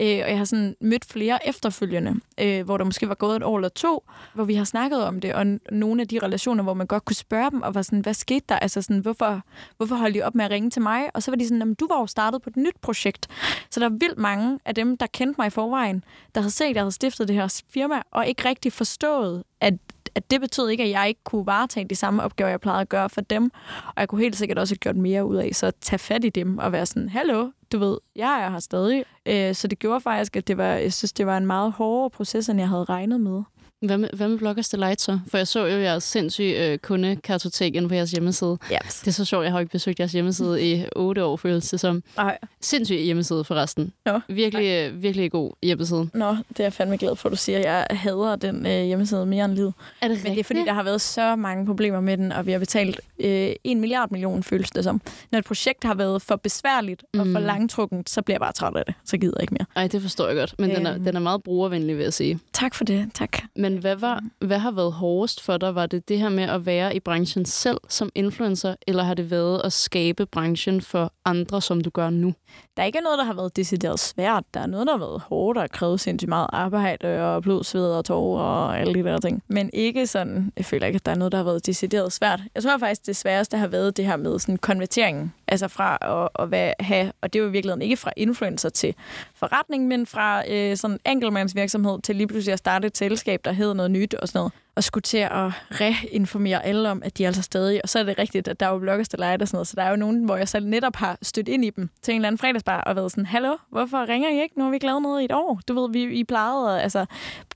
Øh, og jeg har sådan mødt flere efterfølgende, øh, hvor der måske var gået et år eller to, hvor vi har snakket om det, og nogle af de relationer, hvor man godt kunne spørge dem, og var sådan, hvad skete der? Altså sådan, hvorfor, hvorfor holdt de op med at ringe til mig? Og så var de sådan, du var jo startet på et nyt projekt. Så der er vildt mange af dem, der kendte mig i forvejen, der havde set, at jeg havde stiftet det her firma, og ikke rigtig forstået, at at det betød ikke, at jeg ikke kunne varetage de samme opgaver, jeg plejede at gøre for dem. Og jeg kunne helt sikkert også have gjort mere ud af, så at tage fat i dem og være sådan, hallo, du ved, jeg er her stadig. Øh, Så det gjorde faktisk, at det var, jeg synes, det var en meget hårdere proces, end jeg havde regnet med. Hvad med, hvad med Bloggers Delight så? For jeg så jo jeres sindssyge øh, kundekartotek inde på jeres hjemmeside. Yes. Det er så sjovt, jeg har ikke besøgt jeres hjemmeside i otte år, føles det som. Ej. Sindssyg hjemmeside forresten. Nå. Virkelig, øh, virkelig god hjemmeside. Nå, det er jeg fandme glad for, at du siger. Jeg hader den øh, hjemmeside mere end livet. Er det Men det er fordi, der har været så mange problemer med den, og vi har betalt øh, en milliard million, føles det som. Når et projekt har været for besværligt og for Mm. langtrukkent, så bliver jeg bare træt af det. Så gider jeg ikke mere. Ej, det forstår jeg godt. Men den, er, Øhm. den er meget brugervenlig, vil jeg sige. Tak for det. Tak. Men hvad, var, hvad har været hårdest for dig? Var det det her med at være i branchen selv som influencer, eller har det været at skabe branchen for andre, som du gør nu? Der er ikke noget, der har været decideret svært. Der er noget, der har været hårdt og krævet sindssygt meget arbejde og blod, sved og tårer og alle de der ting. Men ikke sådan, jeg føler ikke, at der er noget, der har været decideret svært. Jeg tror faktisk, det sværeste har været det her med sådan konverteringen. Altså fra at, at være, have, og det er jo i virkeligheden ikke fra influencer til forretning, men fra øh, sådan en enkeltmandsvirksomhed til lige pludselig at starte et selskab, der hedder noget nyt og sådan noget. Og skulle til at reinformere alle om, at de er altså stadig... Og så er det rigtigt, at der er jo bloggers, der leger og sådan noget. Så der er jo nogen, hvor jeg selv netop har stødt ind i dem til en eller anden fredagsbar og været sådan, hallo, hvorfor ringer I ikke? Nu har vi ikke lavet noget i et år. Du ved, vi, I plejede, altså,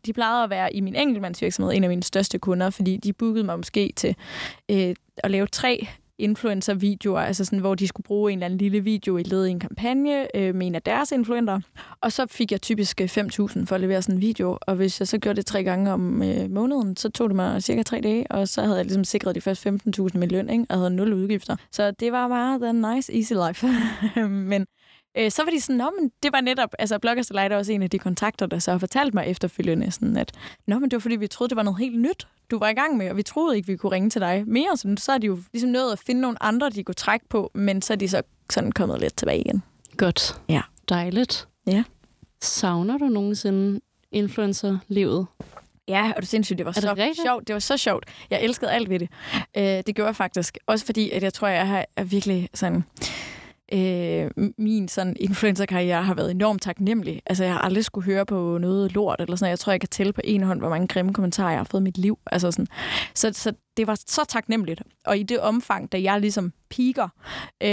de plejede at være i min enkeltmandsvirksomhed en af mine største kunder, fordi de bookede mig måske til øh, at lave tre influencer-videoer, altså sådan, hvor de skulle bruge en eller anden lille video i led i en kampagne øh, med en af deres influenter. Og så fik jeg typisk øh, 5.000 for at levere sådan en video, og hvis jeg så gjorde det tre gange om øh, måneden, så tog det mig cirka tre dage, og så havde jeg ligesom sikret de første 15.000 med løn, ikke? og havde nul udgifter. Så det var bare den nice, easy life. [LAUGHS] Men øh, så var de sådan, Nå, men det var netop, altså Bloggers Delight er også en af de kontakter, der så har fortalt mig efterfølgende, sådan at, Nå, men det var fordi, vi troede, det var noget helt nyt, du var i gang med, og vi troede ikke, vi kunne ringe til dig mere. Så, så er de jo ligesom nødt at finde nogle andre, de kunne trække på, men så er de så sådan kommet lidt tilbage igen. Godt. Ja. Dejligt. Ja. Savner du nogensinde influencer-livet? Ja, og det sindssygt, det var det så sjovt. Det var så sjovt. Jeg elskede alt ved det. Øh, det gjorde jeg faktisk. Også fordi, at jeg tror, jeg har er virkelig sådan... Øh, min sådan influencer-karriere har været enormt taknemmelig. Altså, jeg har aldrig skulle høre på noget lort eller sådan noget. Jeg tror, jeg kan tælle på en hånd, hvor mange grimme kommentarer jeg har fået i mit liv. Altså sådan. Så, så det var så taknemmeligt. Og i det omfang, da jeg ligesom piker, øh,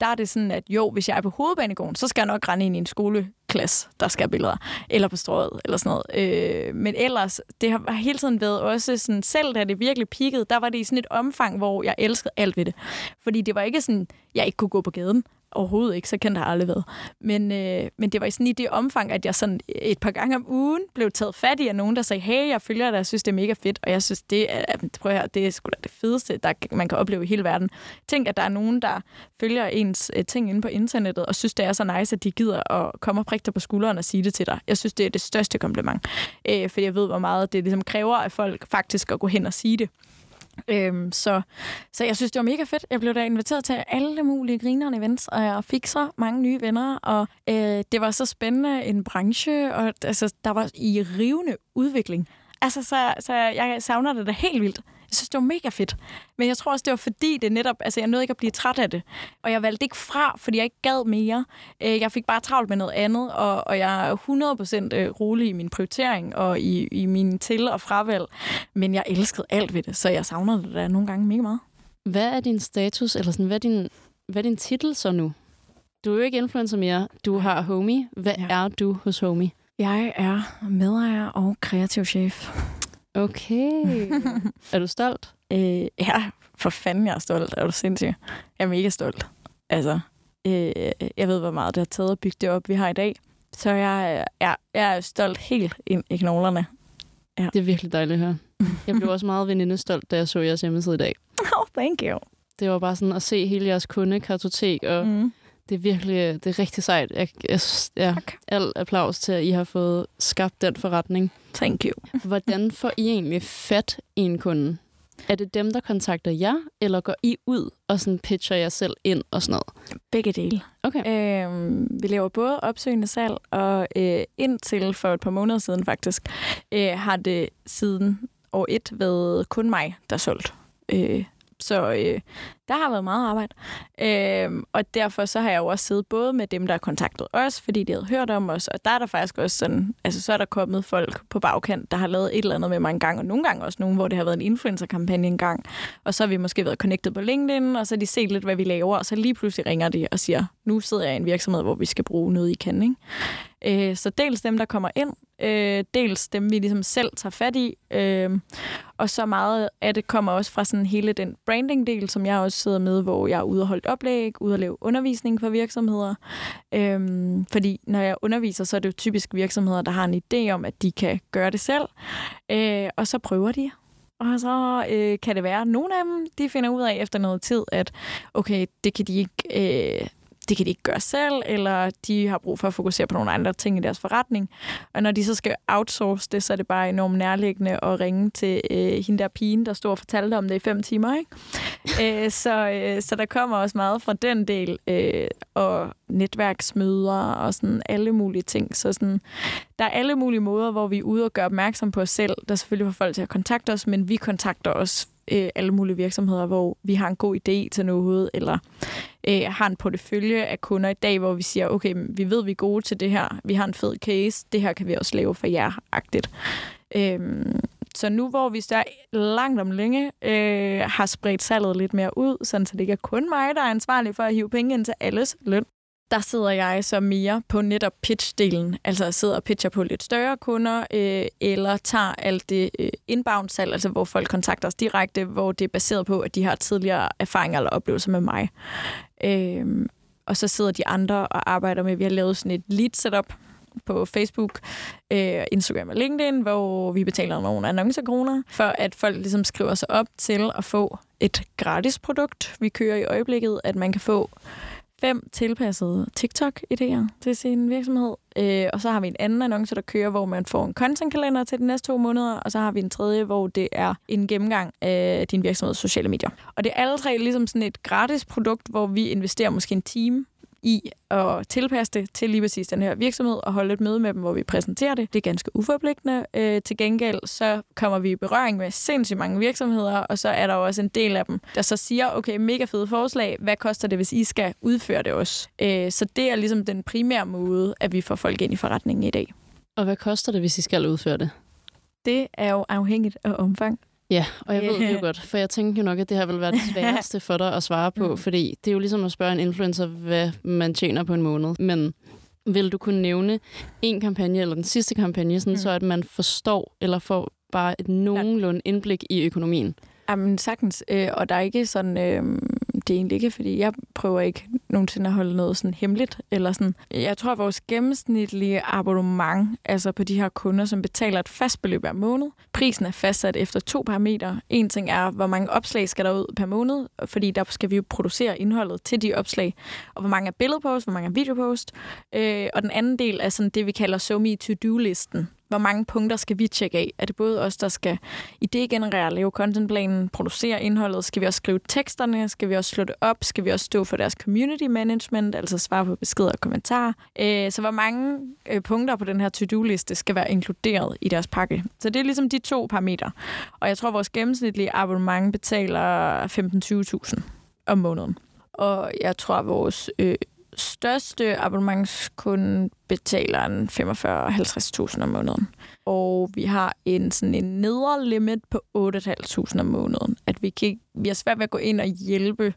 der er det sådan, at jo, hvis jeg er på hovedbanegården, så skal jeg nok rende ind i en skole klasse, der skal have billeder, eller på strået, eller sådan noget. Øh, men ellers, det har hele tiden været også sådan, selv da det virkelig pikkede, der var det i sådan et omfang, hvor jeg elskede alt ved det. Fordi det var ikke sådan, jeg ikke kunne gå på gaden. Overhovedet ikke, så kan har aldrig været. Men, øh, men det var sådan i det omfang, at jeg sådan et par gange om ugen blev taget fat i af nogen, der sagde, hey, jeg følger dig, jeg synes, det er mega fedt. Og jeg synes, det er, prøv her, det er sgu da det fedeste, der man kan opleve i hele verden. Tænk, at der er nogen, der følger ens øh, ting inde på internettet, og synes, det er så nice, at de gider at komme og prikke dig på skulderen og sige det til dig. Jeg synes, det er det største kompliment. Øh, fordi jeg ved, hvor meget det ligesom kræver af folk faktisk at gå hen og sige det. Øhm, så, så jeg synes, det var mega fedt. Jeg blev da inviteret til alle mulige grinerende events, og jeg fik så mange nye venner, og øh, det var så spændende en branche, og altså, der var i rivende udvikling. Altså, så, så jeg savner det da helt vildt. Jeg synes, det var mega fedt. Men jeg tror også, det var fordi, det netop... Altså, jeg nåede ikke at blive træt af det. Og jeg valgte ikke fra, fordi jeg ikke gad mere. Øh, jeg fik bare travlt med noget andet, og, og jeg er 100% øh, rolig i min prioritering og i, i min til- og fravalg. Men jeg elskede alt ved det, så jeg savner det da nogle gange mega meget. Hvad er din status, eller sådan, hvad er din, hvad er din titel så nu? Du er jo ikke influencer mere. Du har Homie. Hvad ja. er du hos Homie? Jeg er medejer og kreativ chef. Okay. [LAUGHS] er du stolt? Øh, ja, for fanden, jeg er stolt. Er du sindssyg? Jeg er mega stolt. Altså, øh, jeg ved, hvor meget det har taget at bygge det op, vi har i dag. Så jeg, jeg, jeg er stolt helt ind i knoglerne. Ja. Det er virkelig dejligt at høre. Jeg blev også meget venindestolt, da jeg så jeres hjemmeside i dag. [LAUGHS] Oh, thank you. Det var bare sådan at se hele jeres kundekartotek, og mm. Det er virkelig, det er rigtig sejt. Jeg, jeg, ja, al applaus til, at I har fået skabt den forretning. Thank you. Hvordan får I egentlig fat i en kunde? Er det dem, der kontakter jer, eller går I ud og sådan pitcher jer selv ind og sådan noget? Begge dele. Okay. Øhm, vi laver både opsøgende salg, og øh, indtil for et par måneder siden faktisk, øh, har det siden år et været kun mig, der solgt. Øh, så øh, der har været meget arbejde. Øh, og derfor så har jeg jo også siddet både med dem, der har kontaktet os, fordi de havde hørt om os, og der er der faktisk også sådan, altså så er der kommet folk på bagkant, der har lavet et eller andet med mig en gang, og nogle gange også nogen, hvor det har været en influencer-kampagne en gang, og så har vi måske været connected på LinkedIn, og så har de set lidt, hvad vi laver, og så lige pludselig ringer de og siger, nu sidder jeg i en virksomhed, hvor vi skal bruge noget, I kan, ikke? Øh, så dels dem, der kommer ind, øh, dels dem, vi ligesom selv tager fat i, øh, og så meget af det kommer også fra sådan hele den branding-del, som jeg også sidder med, hvor jeg er ude og holde oplæg, ude og lave undervisning for virksomheder. Øhm, fordi når jeg underviser, så er det jo typisk virksomheder, der har en idé om, at de kan gøre det selv. Øh, og så prøver de. Og så øh, kan det være, at nogle af dem, de finder ud af efter noget tid, at okay, det kan de ikke... Øh, det kan de ikke gøre selv, eller de har brug for at fokusere på nogle andre ting i deres forretning. Og når de så skal outsource det, så er det bare enormt nærliggende at ringe til øh, hende der pigen, der stod og fortalte om det i fem timer. Ikke? [LAUGHS] øh, så, øh, så der kommer også meget fra den del, øh, og netværksmøder og sådan alle mulige ting. Så sådan, der er alle mulige måder, hvor vi er ude og gøre opmærksom på os selv. Der er selvfølgelig for folk til at kontakte os, men vi kontakter os øh, alle mulige virksomheder, hvor vi har en god idé til noget, eller øh, har en portefølje af kunder i dag, hvor vi siger, okay, vi ved, vi er gode til det her, vi har en fed case, det her kan vi også lave for jer-agtigt. Øh, så nu, hvor vi så langt om længe øh, har spredt salget lidt mere ud, sådan så det ikke er kun mig, der er ansvarlig for at hive penge ind til alles løn, der sidder jeg så mere på netop pitch-delen. Altså jeg sidder og pitcher på lidt større kunder, øh, eller tager alt det øh, inbound-salg, altså hvor folk kontakter os direkte, hvor det er baseret på, at de har tidligere erfaringer eller oplevelser med mig. Øh, og så sidder de andre og arbejder med, vi har lavet sådan et lead-setup på Facebook, øh, Instagram og LinkedIn, hvor vi betaler nogle annoncekroner, for at folk ligesom skriver sig op til at få et gratis produkt. Vi kører i øjeblikket, at man kan få fem tilpassede TikTok-idéer til sin virksomhed. Øh, og så har vi en anden annonce, der kører, hvor man får en content-kalender til de næste to måneder. Og så har vi en tredje, hvor det er en gennemgang af din virksomheds sociale medier. Og det er alle tre ligesom sådan et gratis produkt, hvor vi investerer måske en time i at tilpasse det til lige præcis den her virksomhed og holde et møde med dem, hvor vi præsenterer det. Det er ganske uforpligtende. Øh, til gengæld så kommer vi i berøring med sindssygt mange virksomheder, og så er der jo også en del af dem, der så siger, okay, mega fede forslag, hvad koster det, hvis I skal udføre det også? Øh, så det er ligesom den primære måde, at vi får folk ind i forretningen i dag. Og hvad koster det, hvis I skal udføre det? Det er jo afhængigt af omfang. Ja, og jeg ved det jo godt, for jeg tænker jo nok, at det her vil være det [LAUGHS] sværeste for dig at svare på, mm. fordi det er jo ligesom at spørge en influencer, hvad man tjener på en måned. Men Vil du kunne nævne en kampagne, eller den sidste kampagne, sådan, mm. så at man forstår, eller får bare et nogenlunde indblik i økonomien? Jamen sagtens, øh, og der er ikke sådan, øh, det egentlig ikke, fordi jeg prøver ikke nogensinde at holde noget sådan hemmeligt, eller sådan. Jeg tror, at vores gennemsnitlige abonnement, altså på de her kunder, som betaler et fast beløb hver måned, prisen er fastsat efter to parametre. En ting er, hvor mange opslag skal der ud per måned, fordi der skal vi jo producere indholdet til de opslag, og hvor mange er billedpost, hvor mange er videopost, øh, og den anden del er sådan det, vi kalder SoMe To-Do-listen, hvor mange punkter skal vi tjekke af? Er det både os, der skal idégenerere, lave contentplanen, producere indholdet? Skal vi også skrive teksterne? Skal vi også slå det op? Skal vi også stå for deres community management, altså svare på beskeder og kommentarer? Øh, så hvor mange øh, punkter på den her to-do-liste skal være inkluderet i deres pakke? Så det er ligesom de to parametre. Og jeg tror, at vores gennemsnitlige abonnement betaler 15-20.000 om måneden. Og jeg tror, at vores øh, største abonnementskunde betaler en 45-50.000 om måneden. Og vi har en sådan en nedre limit på 8.500 om måneden. At vi, kan, vi har svært ved at gå ind og hjælpe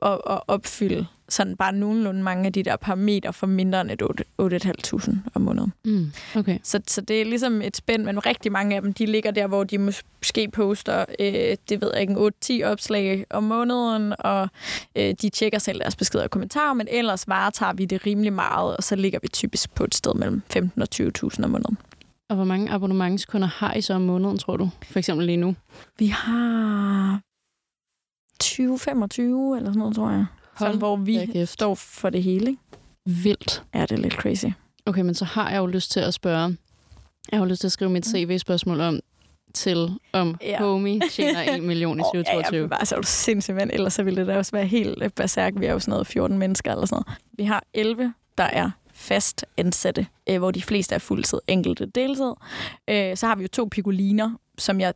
og, og opfylde sådan bare nogenlunde mange af de der parametre for mindre end et 8.500 om måneden. Mm, okay. Så, så det er ligesom et spænd, men rigtig mange af dem, de ligger der, hvor de måske poster, øh, det ved jeg ikke, 8-10 opslag om måneden, og øh, de tjekker selv deres beskeder og kommentarer, men ellers varetager vi det rimelig meget, og så ligger vi typisk på et sted mellem 15 og 20.000 om måneden. Og hvor mange abonnementskunder har I så om måneden, tror du? For eksempel lige nu? Vi har 20-25 eller sådan noget, tror jeg. Hold sådan, hvor vi står for det hele. Ikke? Vildt. Ja, det er lidt crazy. Okay, men så har jeg jo lyst til at spørge. Jeg har jo lyst til at skrive mit mm. CV-spørgsmål om, til om ja. Homie tjener 1 million i [LAUGHS] 2022. ja, ja, bare så er du sindssygt, mand. Ellers så ville det da også være helt berserk. Vi er jo sådan noget 14 mennesker eller sådan noget. Vi har 11, der er fast ansatte, øh, hvor de fleste er fuldtid, enkelte deltid. Øh, så har vi jo to pigoliner, som jeg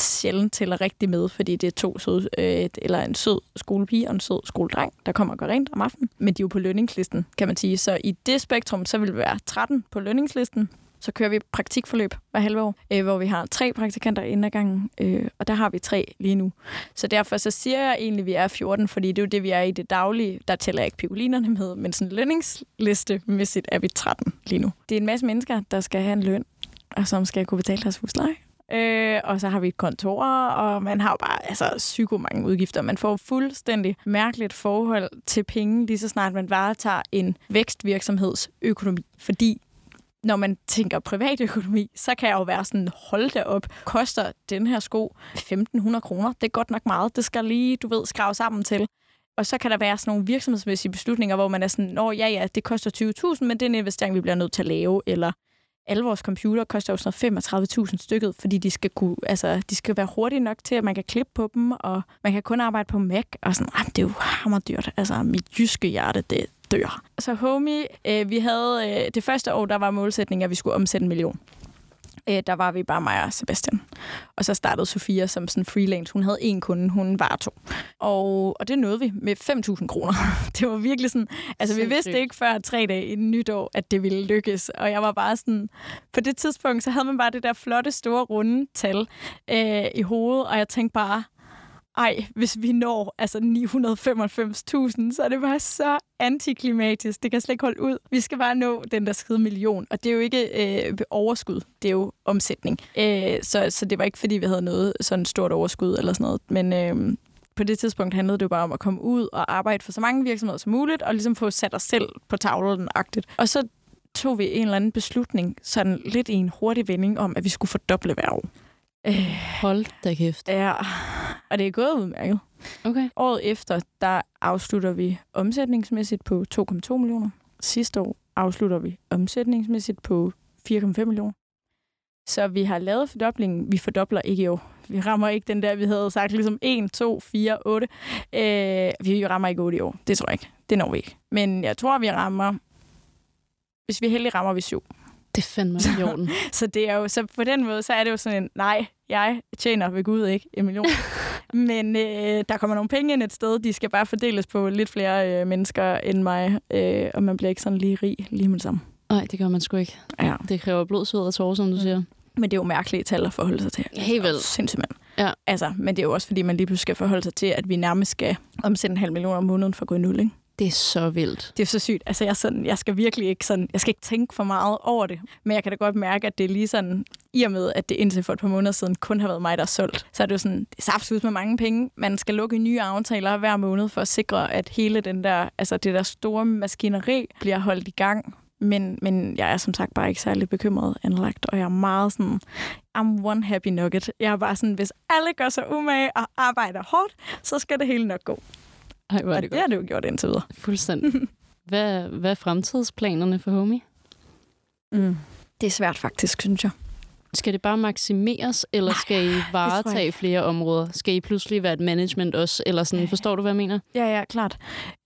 sjældent tæller rigtig med, fordi det er to søde, øh, eller en sød skolepige og en sød skoledreng, der kommer og går rent om aftenen. Men de er jo på lønningslisten, kan man sige. Så i det spektrum, så vil det være 13 på lønningslisten. Så kører vi praktikforløb hver halve år, øh, hvor vi har tre praktikanter inden ad gangen, øh, og der har vi tre lige nu. Så derfor så siger jeg egentlig, at vi er 14, fordi det er jo det, vi er i det daglige. Der tæller jeg ikke piolinerne med, men sådan lønningslistemæssigt er vi 13 lige nu. Det er en masse mennesker, der skal have en løn, og som skal kunne betale deres husleje. Øh, og så har vi et kontor, og man har jo bare altså, psyko mange udgifter. Man får fuldstændig mærkeligt forhold til penge, lige så snart man varetager en vækstvirksomhedsøkonomi. Fordi når man tænker privatøkonomi, så kan jeg jo være sådan, hold da op, koster den her sko 1.500 kroner? Det er godt nok meget. Det skal lige, du ved, skrave sammen til. Og så kan der være sådan nogle virksomhedsmæssige beslutninger, hvor man er sådan, nå ja, ja, det koster 20.000, men det er en investering, vi bliver nødt til at lave, eller alle vores computer koster jo sådan 35.000 stykket, fordi de skal, kunne, altså, de skal være hurtige nok til, at man kan klippe på dem, og man kan kun arbejde på Mac, og sådan, ah, det er jo hammerdyrt. Altså, mit jyske hjerte, det dør. Så homie, øh, vi havde øh, det første år, der var målsætningen, at vi skulle omsætte en million øh, der var vi bare mig og Sebastian. Og så startede Sofia som sådan freelance. Hun havde en kunde, hun var to. Og, og det nåede vi med 5.000 kroner. [LAUGHS] Det var virkelig sådan... Altså, vi vidste ikke før tre dage inden nytår, at det ville lykkes. Og jeg var bare sådan... På det tidspunkt, så havde man bare det der flotte, store, runde tal øh, i hovedet. Og jeg tænkte bare, ej, hvis vi når altså 995.000, så er det bare så antiklimatisk. Det kan slet ikke holde ud. Vi skal bare nå den der skide million. Og det er jo ikke øh, overskud, det er jo omsætning. Øh, så, så det var ikke, fordi vi havde noget sådan stort overskud eller sådan noget. Men øh, på det tidspunkt handlede det jo bare om at komme ud og arbejde for så mange virksomheder som muligt, og ligesom få sat os selv på tavlen-agtigt. Og så tog vi en eller anden beslutning, sådan lidt i en hurtig vending om, at vi skulle fordoble hver år. Øh, Hold da kæft. Ja, og det er gået udmærket. Okay. Året efter, der afslutter vi omsætningsmæssigt på 2,2 millioner. Sidste år afslutter vi omsætningsmæssigt på 4,5 millioner. Så vi har lavet fordoblingen. Vi fordobler ikke i år. Vi rammer ikke den der, vi havde sagt, ligesom 1, 2, 4, 8. Øh, vi rammer ikke 8 i år. Det tror jeg ikke. Det når vi ikke. Men jeg tror, vi rammer... Hvis vi heldige, rammer vi 7. Det fandme i orden. [LAUGHS] så, det er jo, så på den måde, så er det jo sådan en, nej, jeg tjener ved Gud ikke en million. [LAUGHS] Men øh, der kommer nogle penge ind et sted. De skal bare fordeles på lidt flere øh, mennesker end mig. Øh, og man bliver ikke sådan lige rig lige med det samme. Nej, det gør man sgu ikke. Ja. Det kræver blod, sved og tårer, som du siger. Men det er jo mærkelige tal at forholde sig til. Helt vildt. Sindssygt, mand. Ja. Altså, men det er jo også, fordi man lige pludselig skal forholde sig til, at vi nærmest skal omsætte en halv million om måneden for at gå i nul, ikke? Det er så vildt. Det er så sygt. Altså, jeg, sådan, jeg skal virkelig ikke sådan, jeg skal ikke tænke for meget over det. Men jeg kan da godt mærke, at det er lige sådan, i og med, at det indtil for et par måneder siden kun har været mig, der er solgt. Så er det jo sådan, det er ud med mange penge. Man skal lukke nye aftaler hver måned for at sikre, at hele den der, altså det der store maskineri bliver holdt i gang. Men, men jeg er som sagt bare ikke særlig bekymret anlagt, og jeg er meget sådan, I'm one happy nugget. Jeg er bare sådan, hvis alle gør sig umage og arbejder hårdt, så skal det hele nok gå. Ej, hvor er Og det det har det jo gjort indtil videre. Fuldstændig. [LAUGHS] Hvad, hvad er fremtidsplanerne for Homie? Mm. Det er svært faktisk, synes jeg. Skal det bare maksimeres, eller skal I varetage flere områder? Skal I pludselig være et management også? Eller sådan, forstår du, hvad jeg mener? Ja, ja, klart.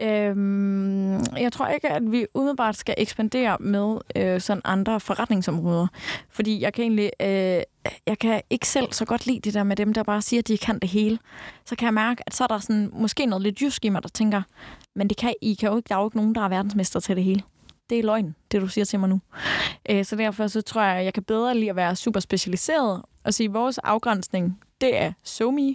Øhm, jeg tror ikke, at vi umiddelbart skal ekspandere med øh, sådan andre forretningsområder. Fordi jeg kan egentlig... Øh, jeg kan ikke selv så godt lide det der med dem, der bare siger, at de kan det hele. Så kan jeg mærke, at så er der sådan, måske noget lidt jysk i mig, der tænker, men det kan, I kan jo ikke, der er jo ikke nogen, der er verdensmester til det hele. Det er løgn, det du siger til mig nu. Øh, så derfor så tror jeg, at jeg kan bedre lide at være super specialiseret og sige, at vores afgrænsning, det er SoMe.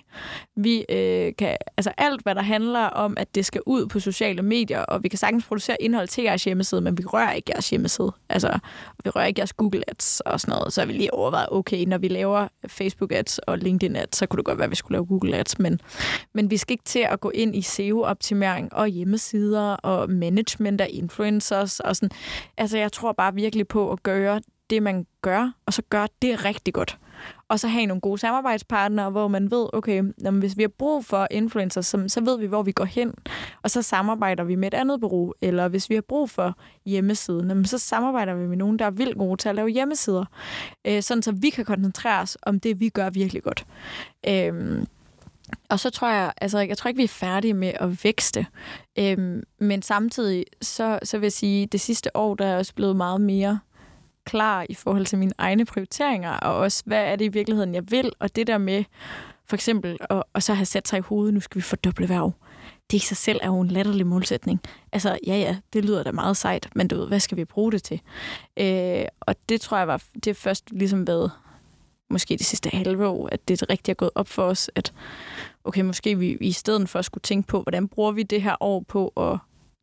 Vi øh, kan, altså alt, hvad der handler om, at det skal ud på sociale medier, og vi kan sagtens producere indhold til jeres hjemmeside, men vi rører ikke jeres hjemmeside. Altså, vi rører ikke jeres Google Ads og sådan noget. Så har vi lige overvejet, okay, når vi laver Facebook Ads og LinkedIn Ads, så kunne det godt være, at vi skulle lave Google Ads, men, men vi skal ikke til at gå ind i SEO-optimering og hjemmesider og management af influencers og sådan. Altså, jeg tror bare virkelig på at gøre det, man gør, og så gøre det rigtig godt. Og så have nogle gode samarbejdspartnere, hvor man ved, okay, jamen, hvis vi har brug for influencers, så, så ved vi, hvor vi går hen. Og så samarbejder vi med et andet bureau. Eller hvis vi har brug for hjemmesiden, jamen, så samarbejder vi med nogen, der er vildt gode til at lave hjemmesider. Øh, sådan så vi kan koncentrere os om det, vi gør virkelig godt. Øh, og så tror jeg, altså jeg tror ikke, vi er færdige med at vækste. Øhm, men samtidig, så, så vil jeg sige, det sidste år, der er også blevet meget mere klar i forhold til mine egne prioriteringer, og også, hvad er det i virkeligheden, jeg vil, og det der med, for eksempel, at, og så have sat sig i hovedet, nu skal vi fordoble værv. Det i sig selv er jo en latterlig målsætning. Altså, ja, ja, det lyder da meget sejt, men du ved, hvad skal vi bruge det til? Øh, og det tror jeg var, det er først ligesom været, måske de sidste halve år, at det rigtig er gået op for os, at okay, måske vi i stedet for at skulle tænke på, hvordan bruger vi det her år på at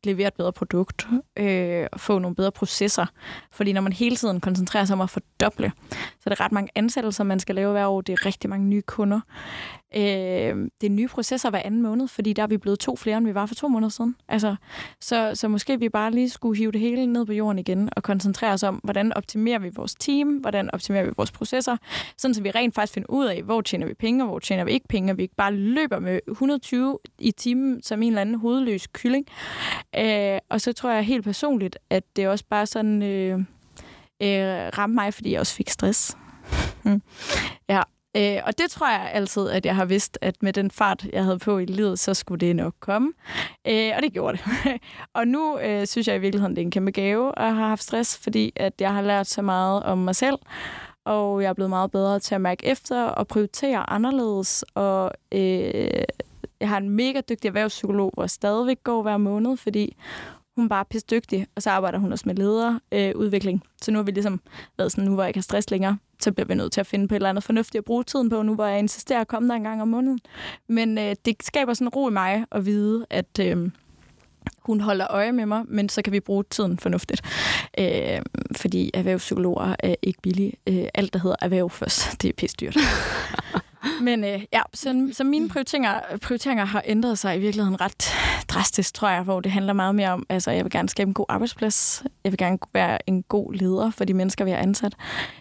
levere et bedre produkt øh, og få nogle bedre processer. Fordi når man hele tiden koncentrerer sig om at fordoble, så er det ret mange ansættelser, man skal lave hver år. Det er rigtig mange nye kunder. Øh, det er nye processer hver anden måned, fordi der er vi blevet to flere, end vi var for to måneder siden. Altså, så, så måske vi bare lige skulle hive det hele ned på jorden igen og koncentrere os om, hvordan optimerer vi vores team, hvordan optimerer vi vores processer, sådan så vi rent faktisk finder ud af, hvor tjener vi penge, og hvor tjener vi ikke penge, og vi ikke bare løber med 120 i timen som en eller anden hovedløs kylling. Øh, og så tror jeg helt personligt, at det også bare sådan øh, øh, ramte mig, fordi jeg også fik stress. Mm. ja, Øh, og det tror jeg altid, at jeg har vidst, at med den fart, jeg havde på i livet, så skulle det nok komme. Øh, og det gjorde det. [LAUGHS] og nu øh, synes jeg i virkeligheden, det er en kæmpe gave at have haft stress, fordi at jeg har lært så meget om mig selv, og jeg er blevet meget bedre til at mærke efter og prioritere anderledes. Og øh, jeg har en mega dygtig erhvervspsykolog, hvor jeg stadigvæk går hver måned, fordi hun er bare pisse dygtig, og så arbejder hun også med lederudvikling. Øh, så nu har vi ligesom været sådan, nu hvor jeg ikke har stress længere, så bliver vi nødt til at finde på et eller andet fornuftigt at bruge tiden på, nu hvor jeg insisterer at komme der en gang om måneden. Men øh, det skaber sådan ro i mig at vide, at øh, hun holder øje med mig, men så kan vi bruge tiden fornuftigt. Øh, fordi erhvervspsykologer er ikke billige. Øh, alt, der hedder erhverv først, [LAUGHS] det er pisse dyrt. [LAUGHS] Men øh, ja, så, så mine prioriteringer, prioriteringer har ændret sig i virkeligheden ret drastisk, tror jeg, hvor det handler meget mere om, altså jeg vil gerne skabe en god arbejdsplads, jeg vil gerne være en god leder for de mennesker, vi har ansat,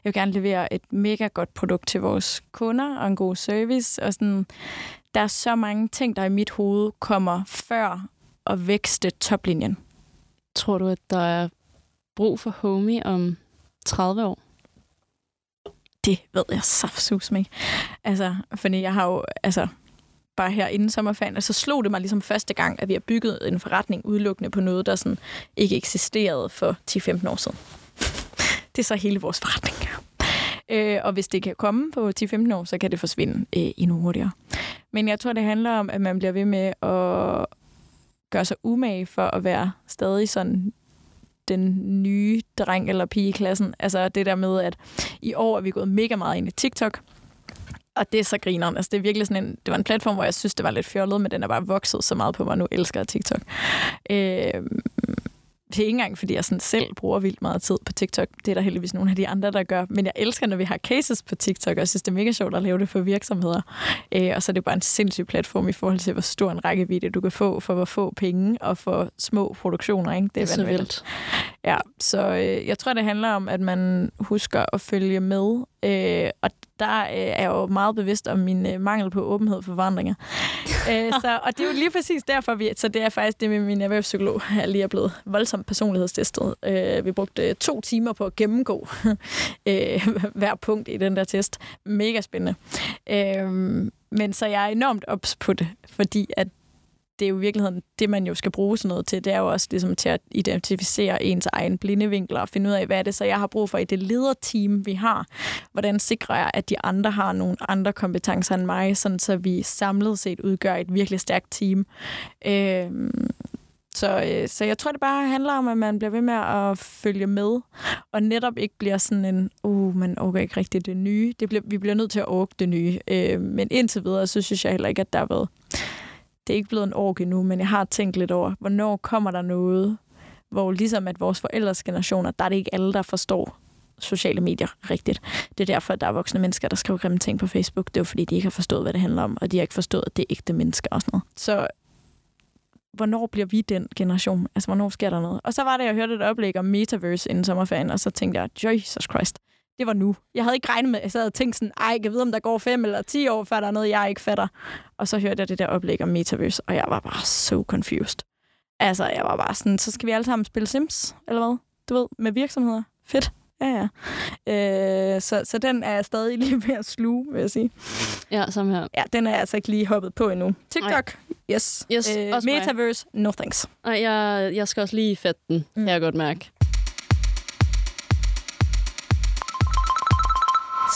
jeg vil gerne levere et mega godt produkt til vores kunder og en god service, og sådan, der er så mange ting, der i mit hoved kommer før at vækste toplinjen. Tror du, at der er brug for homie om 30 år? Det ved jeg saftsus mig. Altså, fordi jeg har jo, altså, bare her inden sommerferien, og så slog det mig ligesom første gang, at vi har bygget en forretning udelukkende på noget, der sådan ikke eksisterede for 10-15 år siden. [LAUGHS] Det er så hele vores forretning. Øh, og hvis det kan komme på 10-15 år, så kan det forsvinde øh, endnu hurtigere. Men jeg tror, det handler om, at man bliver ved med at gøre sig umage for at være stadig sådan den nye dreng eller pige i klassen. Altså det der med, at i år er vi gået mega meget ind i TikTok. og det er så grineren. Altså, det er virkelig sådan en, det var en platform, hvor jeg synes, det var lidt fjollet, men den er bare vokset så meget på mig, nu elsker jeg TikTok. Øh, det er ikke engang, fordi jeg sådan selv bruger vildt meget tid på TikTok. Det er der heldigvis nogle af de andre, der gør. Men jeg elsker, når vi har cases på TikTok, og jeg synes, det er mega sjovt at lave det for virksomheder. Øh, og så er det bare en sindssyg platform i forhold til, hvor stor en rækkevidde du kan få for hvor få penge og for små produktioner. Ikke? Det er, det er så vildt. Ja, så øh, jeg tror, det handler om, at man husker at følge med. Øh, og der øh, er jeg jo meget bevidst om min øh, mangel på åbenhed for forandringer. [LAUGHS] øh, så, og det er jo lige præcis derfor, vi, så det er faktisk det med min erhvervspsykolog, jeg lige er blevet voldsomt personlighedstestet. Øh, vi brugte to timer på at gennemgå [LAUGHS] øh, hver punkt i den der test. Mega spændende. Øh, men så jeg er enormt ops på det, fordi at det er jo i virkeligheden det, man jo skal bruge sådan noget til. Det er jo også ligesom til at identificere ens egen blindevinkler og finde ud af, hvad er det så, jeg har brug for i det lederteam, vi har. Hvordan sikrer jeg, at de andre har nogle andre kompetencer end mig, sådan så vi samlet set udgør et virkelig stærkt team. Øh, så, øh, så jeg tror, det bare handler om, at man bliver ved med at følge med, og netop ikke bliver sådan en, uh, man orker ikke rigtigt det nye. Det bliver, vi bliver nødt til at orke det nye. Øh, men indtil videre, så synes jeg heller ikke, at der har været det er ikke blevet en ork endnu, men jeg har tænkt lidt over, hvornår kommer der noget, hvor ligesom at vores forældres generationer, der er det ikke alle, der forstår sociale medier rigtigt. Det er derfor, at der er voksne mennesker, der skriver grimme ting på Facebook. Det er jo fordi, de ikke har forstået, hvad det handler om, og de har ikke forstået, at det er ægte mennesker og sådan noget. Så hvornår bliver vi den generation? Altså, hvornår sker der noget? Og så var det, jeg hørte et oplæg om Metaverse inden sommerferien, og så tænkte jeg, Jesus Christ, det var nu. Jeg havde ikke regnet med, jeg sad og tænkte sådan, ej, jeg vide, om der går fem eller ti år, før der er noget, jeg ikke fatter. Og så hørte jeg det der oplæg om Metaverse, og jeg var bare so confused. Altså, jeg var bare sådan, så skal vi alle sammen spille Sims, eller hvad? Du ved, med virksomheder. Fedt. Ja, ja. Øh, så, så den er jeg stadig lige ved at sluge, vil jeg sige. Ja, samme her. Ja, den er jeg altså ikke lige hoppet på endnu. TikTok, Ej. yes. yes øh, Metaverse, mig. no thanks. Nej, jeg, jeg skal også lige fatte den, mm. kan jeg godt mærke.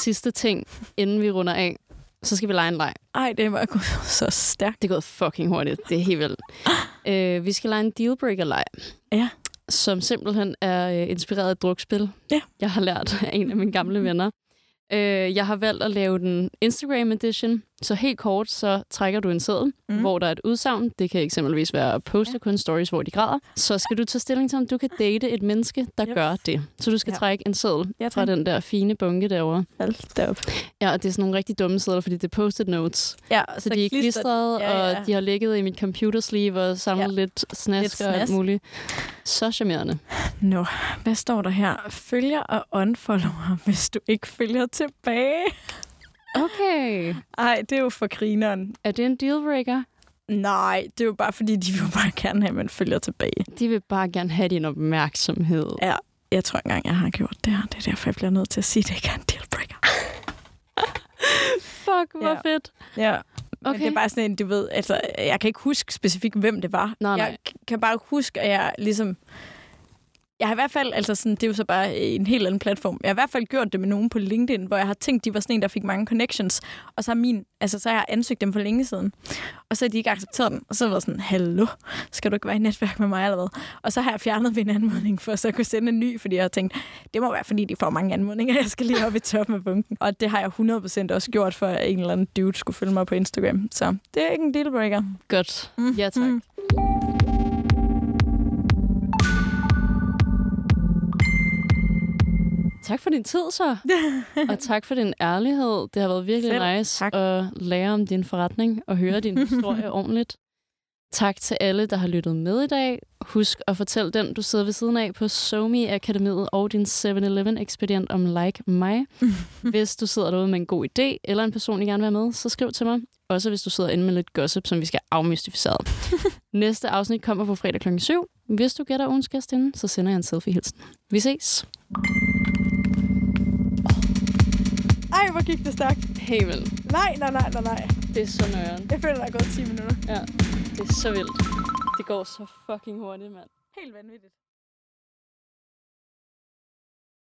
Sidste ting, inden vi runder af. Så skal vi lege en leg. Ej, det var gået [LAUGHS] så stærkt. Det er gået fucking hurtigt. Det er helt vildt. uh, vi skal lege en dealbreaker-leg. Ja. Som simpelthen er uh, inspireret af et drukspil. Ja. Jeg har lært af en af mine gamle venner. Uh, jeg har valgt at lave den Instagram edition, så helt kort, så trækker du en seddel, mm. hvor der er et udsagn. Det kan eksempelvis være at poste ja. kun stories, hvor de græder. Så skal du tage stilling til, om du kan date et menneske, der yep. gør det. Så du skal ja. trække en seddel ja, fra den der fine bunke derovre. Hold da op. Ja, og det er sådan nogle rigtig dumme sedler, fordi det er post-it notes. Ja, så, så de er klistrede, ja, ja. og de har ligget i mit computer sleeve og samlet ja. lidt snask lidt og alt muligt. Så charmerende. Nå, hvad står der her? Følger og unfollower, hvis du ikke følger tilbage. Okay. Ej, det er jo for grineren. Er det en dealbreaker? Nej, det er jo bare fordi, de vil bare gerne have, at man følger tilbage. De vil bare gerne have din opmærksomhed. Ja, jeg tror engang, jeg har gjort det her. Det er derfor, jeg bliver nødt til at sige, at det ikke er en dealbreaker. [LAUGHS] Fuck, hvor ja. fedt. Ja. Okay. Men det er bare sådan en, du ved, altså, jeg kan ikke huske specifikt, hvem det var. Nej, nej. Jeg kan bare huske, at jeg ligesom jeg har i hvert fald, altså sådan, det er jo så bare en helt anden platform. Jeg har i hvert fald gjort det med nogen på LinkedIn, hvor jeg har tænkt, de var sådan en, der fik mange connections. Og så har min, altså så har jeg ansøgt dem for længe siden. Og så har de ikke accepteret den. Og så har jeg været sådan, hallo, skal du ikke være i netværk med mig eller hvad? Og så har jeg fjernet min anmodning for så at kunne sende en ny, fordi jeg har tænkt, det må være, fordi de får mange anmodninger. Jeg skal lige op i toppen af bunken. Og det har jeg 100% også gjort, for at en eller anden dude skulle følge mig på Instagram. Så det er ikke en dealbreaker. Godt. Mm. Ja, tak. Mm. Tak for din tid så. [LAUGHS] og tak for din ærlighed. Det har været virkelig Selv. nice tak. at lære om din forretning og høre din [LAUGHS] historie ordentligt. Tak til alle, der har lyttet med i dag. Husk at fortælle den, du sidder ved siden af på Somi Akademiet og din 7-Eleven-ekspedient om Like mig. [LAUGHS] hvis du sidder derude med en god idé, eller en person, I gerne vil have med, så skriv til mig. Også hvis du sidder inde med lidt gossip, som vi skal afmystificere. Næste afsnit kommer på fredag kl. 7. Hvis du gætter ugens gæst inden, så sender jeg en selfie-hilsen. Vi ses. Hvor gik det stærkt. Vildt. Nej, nej, nej, nej, nej. Det er så nøjeren. Jeg føler, der er gået 10 minutter. Ja, det er så vildt. Det går så fucking hurtigt, mand. Helt vanvittigt.